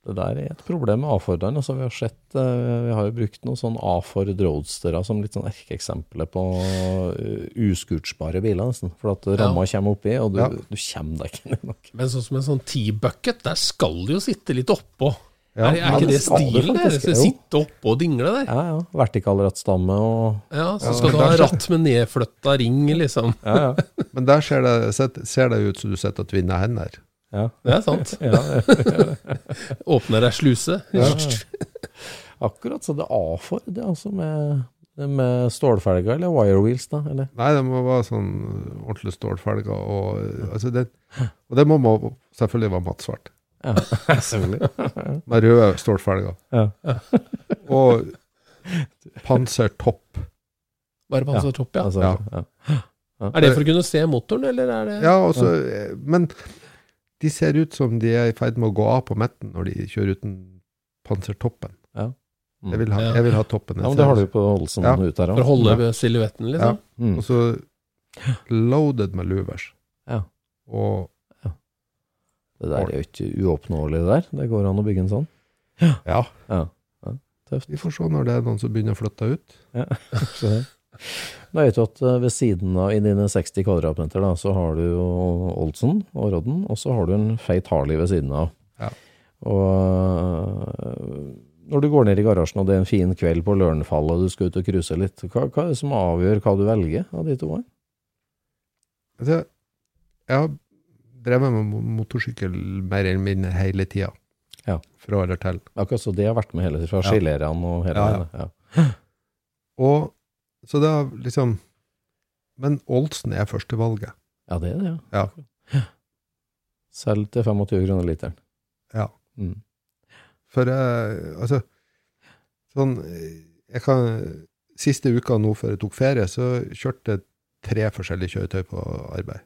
det der er et problem med A-Forderen. Altså, vi, har sett, eh, vi har jo brukt noen sånn A-Ford Roadstere som litt sånn erkeeksempler på uh, uskutsbare biler, nesten. For at ramma kommer oppi, og du, Ja. du kommer deg ikke ned nok. Men sånn som en sånn T-bucket, der skal du jo sitte litt oppå. Ja, er, er ikke det det stilen? Sitte oppå og dingle der? Ja, ja. Vertikalrattstamme og Ja, så Ja, skal du ha ratt med nedflytta ring, liksom. Ja, ja. Men der ser det, ser det ut som du sitter og tvinner hender. ja. Det er sant. ja, ja. Åpner ei sluse. Ja, Akkurat. Så det er A-Ford, det altså med, med stålfelger eller wirewheels, da? Eller? Nei, det må være sånn ordentlig stålfelger. Og, altså det, og det må må selvfølgelig være mattsvart. Ja, selvfølgelig. Med røde stålfelger. Ja. Og pansertopp. Bare pansertopp, ja. Altså, Ja. ja. Ja. Er det for å kunne se motoren, eller er det Ja, altså, men de ser ut som de er i ferd med å gå av på midten når de kjører uten pansertoppen. Mm. Jeg vil ha, jeg vil ha toppen. Ja, men det har du på Olsen Ja. ut her For å holde silhuetten, liksom? Mm. Og så loaded med louvers. Ja. Og Det der er jo ikke uoppnåelig, det der. Det går an å bygge en sånn. ja, Ja. ja. Tøft. vi får se når det er noen som begynner å flytte ut. Ja. Så det. Da vet du at eh, ved siden av i dine 60 kvadratmeter, da, så har du jo Olsen og Rodden, og så har du en feit Harley ved siden av. Ja. Og øh, når du går ned i garasjen, og det er en fin kveld på Lørenfallet og du skal ut og cruise litt, hva, hva er det som avgjør hva du velger av de to? Altså, jeg har drevet med mo- motorsykkel mer eller mindre hele tida. Ja. Fra eller til. Akkurat så det har vært med hele tiden, fra Ja. skilærene og hele Ja. Ja. Og så det har liksom Men Olsen er førstevalget. ja, det er det, Ja. Selv til 25 kroner literen. Ja. Mm. For jeg, altså Sånn Jeg kan Siste uka nå før jeg tok ferie, så kjørte jeg tre forskjellige kjøretøy på arbeid.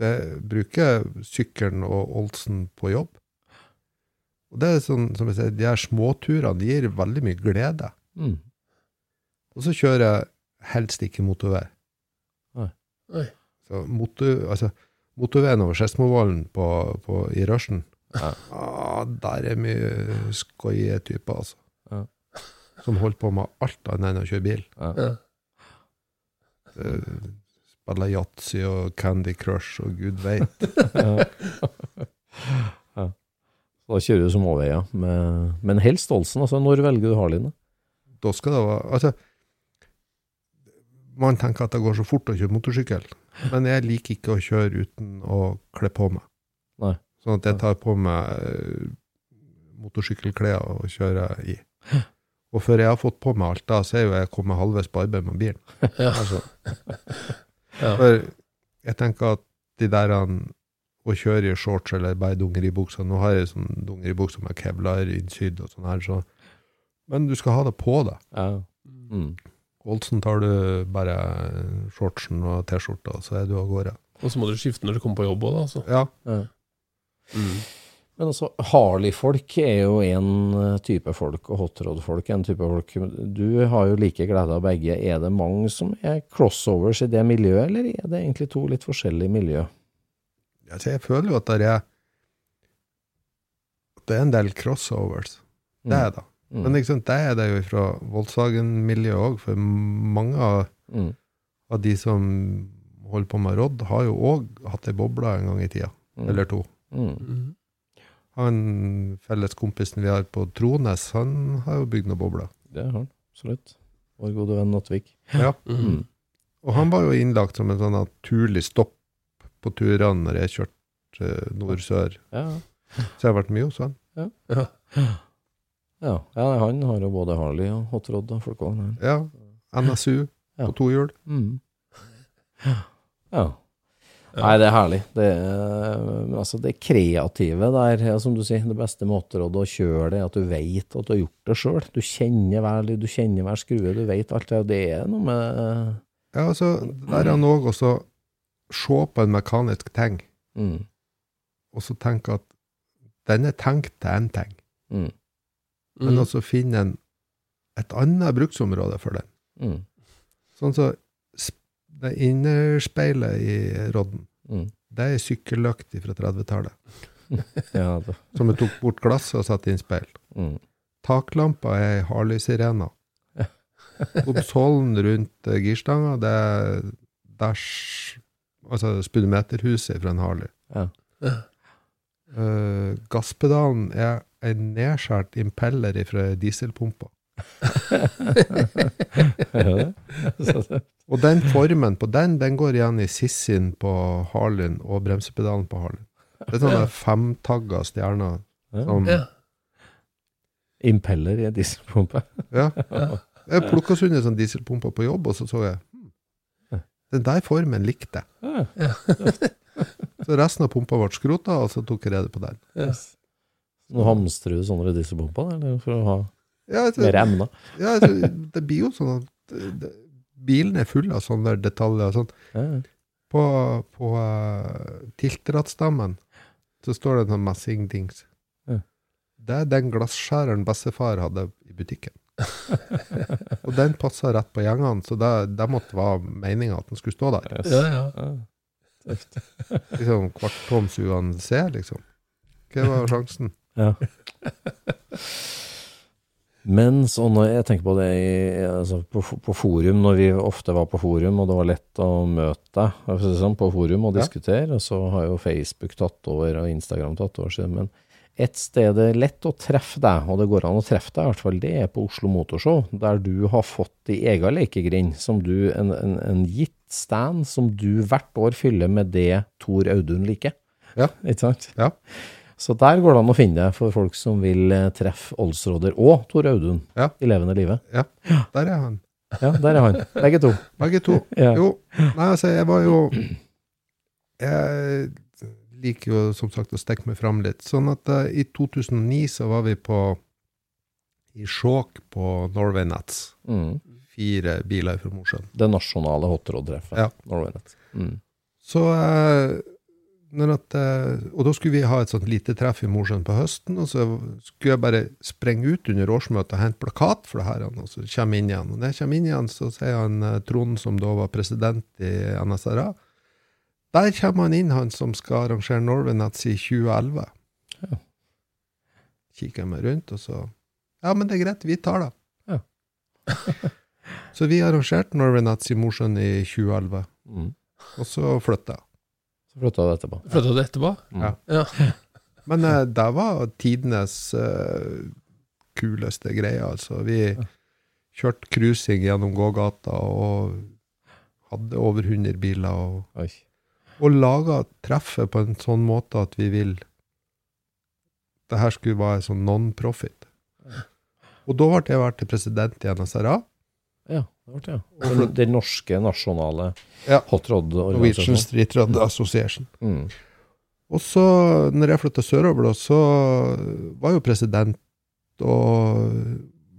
Så jeg bruker sykkelen og Olsen på jobb. Og det er sånn, som jeg sier, de her småturene gir veldig mye glede. Mm. Og så kjører jeg helst ikke motorvei. Nei. Så motor, altså, motorveien over Skedsmovollen på, på, i rushen, Ja. ah, der er mye skoie typer, altså. Ja. Som holder på med alt annet enn å kjøre bil. Ja. Ja. Spiller yatzy og Candy Crush og gud veit. ja. Så da kjører du som overveier. Men, men helst Olsen. Altså, når velger du Harleyen? da? Da skal det være Altså, man tenker at det går så fort å kjøre motorsykkel, men jeg liker ikke å kjøre uten å kle på meg. Nei. Sånn at jeg tar på meg eh, motorsykkelklær og kjører i. Og før jeg har fått på meg alt da, så er jo jeg kommet halvveis på arbeid med bilen. Ja. Altså, Ja. For jeg tenker at de der han, å kjøre i shorts eller bare dungeribukser Nå har jeg sånn dungeribukse med kevlar innsydd og sånn her, så Men du skal ha det på deg. Ja. Mm. Olsen tar du bare shortsen og T-skjorta, så er du av gårde. Og så må du skifte når du kommer på jobb òg, da. Altså. Ja. Ja. Mm. Men altså, Harley-folk er jo en type folk, og hotrod-folk er en type folk. Du har jo like glede av begge. Er det mange som er crossovers i det miljøet, eller er det egentlig to litt forskjellige miljø? Altså, jeg føler jo at det er det er en del crossovers. Det er det. Mm. Men sant, det er det jo fra Volkswagen-miljøet òg, for mange av, Mm. av de som holder på med Rodd, har jo òg hatt ei boble en gang i tida, Mm. eller to. Mm. Han felleskompisen vi har på Trones, han har jo bygd noen bobler. Det har han, absolutt. Vår gode venn Nattvik. Ja. Mm. Mm. Og han var jo innlagt som en sånn naturlig stopp på turene når jeg kjørte eh, nord-sør. Ja. Så jeg har vært mye hos han. Ja. Ja. ja, han har jo både Harley og Hot Rod og folk òg. Ja. NSU Ja. på to hjul. Mm. Ja. Nei, det er herlig. Det er, altså det kreative der, som du sier, det beste måterådet å kjøre det, er at du vet at du har gjort det sjøl. Du kjenner hver lyd, du kjenner hver skrue, du vet alt det. Og det er noe med Ja, altså, der er han også også se på en mekanisk ting, mm, og så tenke at den er tenkt til én ting, mm, men Mm. også finne en, et annet bruksområde for den. mm, Sånn så det innerspeilet i rodden, mm. det er sykkellykt fra 30-tallet, Ja, som vi tok bort glasset og satte inn speil. mm, Taklampa er Harley-sirena. Konsollen rundt eh, girstanga, det er dash Altså speedometerhuset fra en Harley. Ja. Eh, gasspedalen er en nedskjært impeller fra dieselpumpa. Og den formen på den, den går igjen i sissien på Harlin og bremsepedalen på Harlin. Det er sånne femtagga stjerner som Ja. Impeller i en dieselpumpe. Ja. Jeg plukka sund en sånn dieselpumpe på jobb, og så så jeg hmm, den der formen likte jeg. Ja. Så resten av pumpa ble skrota, og så tok jeg rede på den. Yes. Nå hamstrer du sånne dieselpumper, eller for å ha Ja, altså, mer emner? ja, altså, det blir jo sånn at det, det, bilen er full av sånne detaljer. og Sånn. Ja. På, på uh, tiltrattstammen så står det en sånn messingdings. Ja. Det er den glasskjæreren bestefar hadde i butikken. og den passa rett på gjengene, så det, det måtte være meninga at den skulle stå der. Yes. Ja, ja. Liksom kvarttoms UNC, liksom. Hva var sjansen? Ja. Men så når jeg tenker på det i, altså på, på forum, når vi ofte var på forum, og det var lett å møte deg sånn, på forum og Ja. diskutere, og så har jo Facebook tatt over og Instagram tatt over siden, men et sted det er lett å treffe deg, og det går an å treffe deg i hvert fall, det er på Oslo Motorshow, der du har fått i egen lekegrind, som du, en, en, en gitt stand som du hvert år fyller med det Tor Audun liker. Ja. Ikke sant? Ja. Så der går det an å finne deg for folk som vil eh, treffe Olsråder og Tor Audun Ja. i levende livet. Ja, der er han. Ja, der er han. Begge to. Begge to. Ja. Jo, nei, altså, jeg var jo Jeg liker jo som sagt å stikke meg fram litt. Sånn at uh, i 2009 så var vi på i Skjåk på Norway Nets. Mm. Fire biler fra Mosjøen. Det nasjonale hotrod-treffet. Ja. Norway Nets. Mm. Så når at, eh, og da skulle vi ha et sånt lite treff i Mosjøen på høsten, og så skulle jeg bare sprenge ut under årsmøtet og hente plakat for det her, og så kommer jeg inn igjen. Og når jeg kommer inn igjen, så sier han eh, Trond, som da var president i NSRA, der kommer han inn, han som skal arrangere Norway Nets i 2011. Ja. Kikker jeg meg rundt, og så Ja, men det er greit, vi tar det. Ja. så vi arrangerte Norway Nets i Mosjøen i 2011, Mm. og så flytta jeg. Flytta du etterpå. Flytta du etterpå? Mm. Ja. Ja. Men uh, det var tidenes uh, kuleste greie, altså. Vi kjørte cruising gjennom gågata og hadde over 100 biler, og, Oi. og laga treffet på en sånn måte at vi vil Det her skulle være sånn non-profit. Og da ble jeg vært president i NSRA. Ja, det ble det. Ja. Den, den norske nasjonale Ja. hot Norwegian Street Rod Association. Mm. Og så, når jeg flytta sørover, da, så var jo president og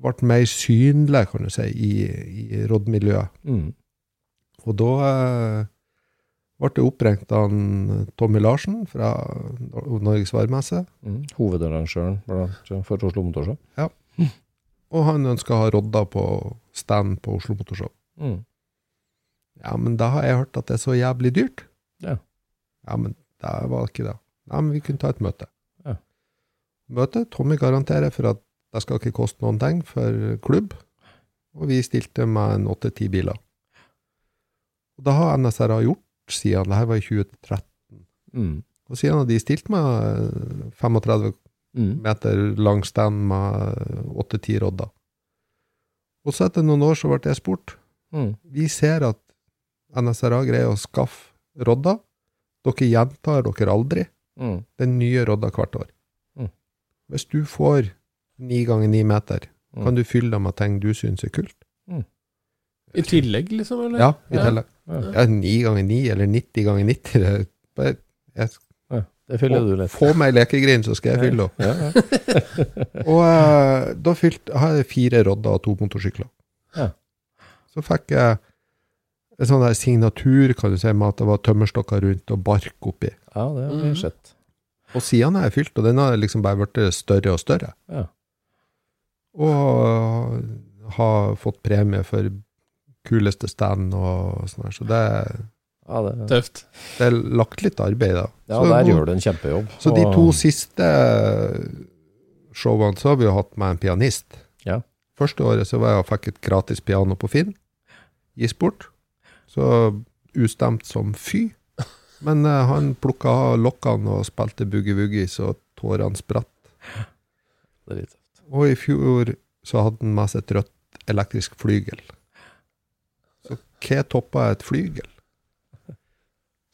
ble mer synlig, kan du si, i, i rådmiljøet. Mm. Og da eh, ble det oppringt av Tommy Larsen fra Norges Varmesse, Mm. Hovedarrangøren for Oslo Motorshow. og han ønska å ha rodda på stand på Oslo Motorshow. Mm. Ja, men da har jeg hørt at det er så jævlig dyrt. Ja. Ja, men det var ikke det. Nei, men vi kunne ta et møte. Ja. Møte. Tommy garanterer for at det skal ikke koste noen ting for klubb. Og vi stilte med en åtte-ti biler. Og det har NSRA gjort siden, det her var i 2013. Mm. Og siden de stilt med 35 Mm. meter lang stand med åtte-ti rodder. Og så etter noen år så ble jeg spurt. Mm. Vi ser at NSRA greier å skaffe rodder. Dere gjentar dere aldri Mm. den nye rodda hvert år. Mm. Hvis du får ni ganger ni meter, Mm. kan du fylle dem med ting du syns er kult? I tillegg, liksom? Eller? Ja, i tillegg. Ja. Ni ganger ni eller 90 ganger 90. Det er bare, jeg, det fyller du litt. få meg lekegrind, så skal jeg fylle opp. Ja, ja. Og uh, da fylte har jeg fire rodder og to motorsykler. Ja. Så fikk jeg en sånn der signatur, kan du si, med at det var tømmerstokker rundt og bark oppi. ja, det har vi Mm. sett. Og siden har jeg fylt, og den har liksom bare blitt større og større. Ja. Og har fått premie for kuleste stand og sånn her. Så det, Ja, det, Tøft. det er lagt litt arbeid, da. ja, så, der gjør du en kjempejobb. Så de to siste showene så har vi jo hatt med en pianist. Ja. Første året så var jeg og fikk et gratis piano på Finn. Gis bort. Så ustemt som fy. Men uh, han plukka av lokkene og spilte boogie-woogie så tårene spratt. Det er litt tøft. Og i fjor så hadde han med seg et rødt elektrisk flygel. Så hva toppa et flygel?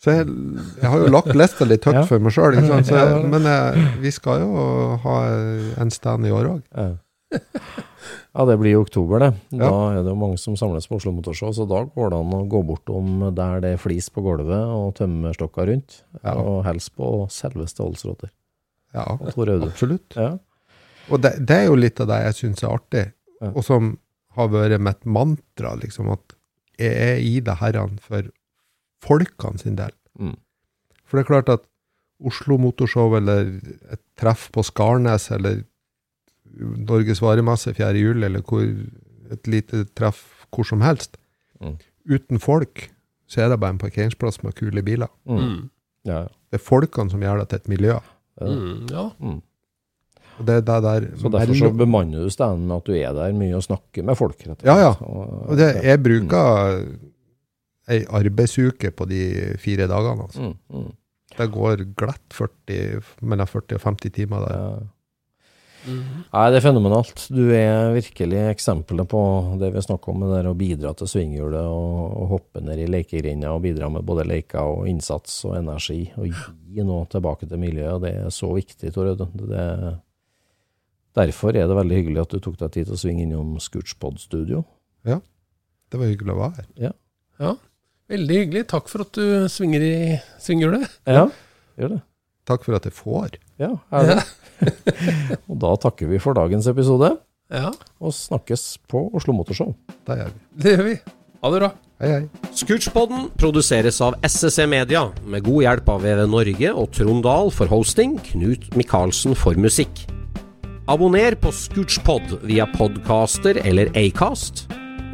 Så jeg, jeg har jo lagt lista litt høyt Ja. for meg sjøl, men jeg, vi skal jo ha en stand i år òg. Ja. ja, det blir i oktober, det. Da er det jo mange som samles på Oslo Motorshow, så da går det an å gå bortom der det er flis på gulvet og tømmerstokker rundt, og helst på selveste Olsrotter. Ja, absolutt. Ja. Og det, det er jo litt av det jeg syns er artig, og som har vært mitt mantra, liksom, at jeg er i det herren for folkene sin del. Mm. For det er klart at Oslo Motorshow eller et treff på Skarnes eller Norges varemesse 4. juli eller hvor, et lite treff hvor som helst, Mm. uten folk, så er det bare en parkeringsplass med kule biler. Mm. Mm. Ja, ja. Det er folkene som gjør det til et miljø. Mm, ja. Mm. Og det er det der Så derfor så bemanner du standen med at du er der mye og snakker med folk, rett og Ja, ja. Og, det, jeg bruker ei arbeidsuke på de fire dagene. Altså. mm, mm. Det går glatt 40, mellom 40 og 50 timer der. Ja. Mm. Nei, det er fenomenalt. Du er virkelig eksempelet på det vi snakker om, med det der å bidra til svinghjulet og, og hoppe ned i lekegrinda og bidra med både leker og innsats og energi, og gi noe tilbake til miljøet. Det er så viktig, Tor Audun. Derfor er det veldig hyggelig at du tok deg tid til å svinge innom Scootspod-studio. Det var hyggelig å være her. Ja. ja. Veldig hyggelig. Takk for at du svinger i svinghjulet. Ja, gjør det. Takk for at jeg får. Ja, er herlig. og da takker vi for dagens episode, Ja, og snakkes på Oslo Motorshow. Det gjør vi. det gjør vi. Ha det bra. Hei, hei. Scootspodden produseres av SSC Media, med god hjelp av VV Norge og Trond Dahl for hosting, Knut Micaelsen for musikk. Abonner på Scootspod via podcaster eller Acast,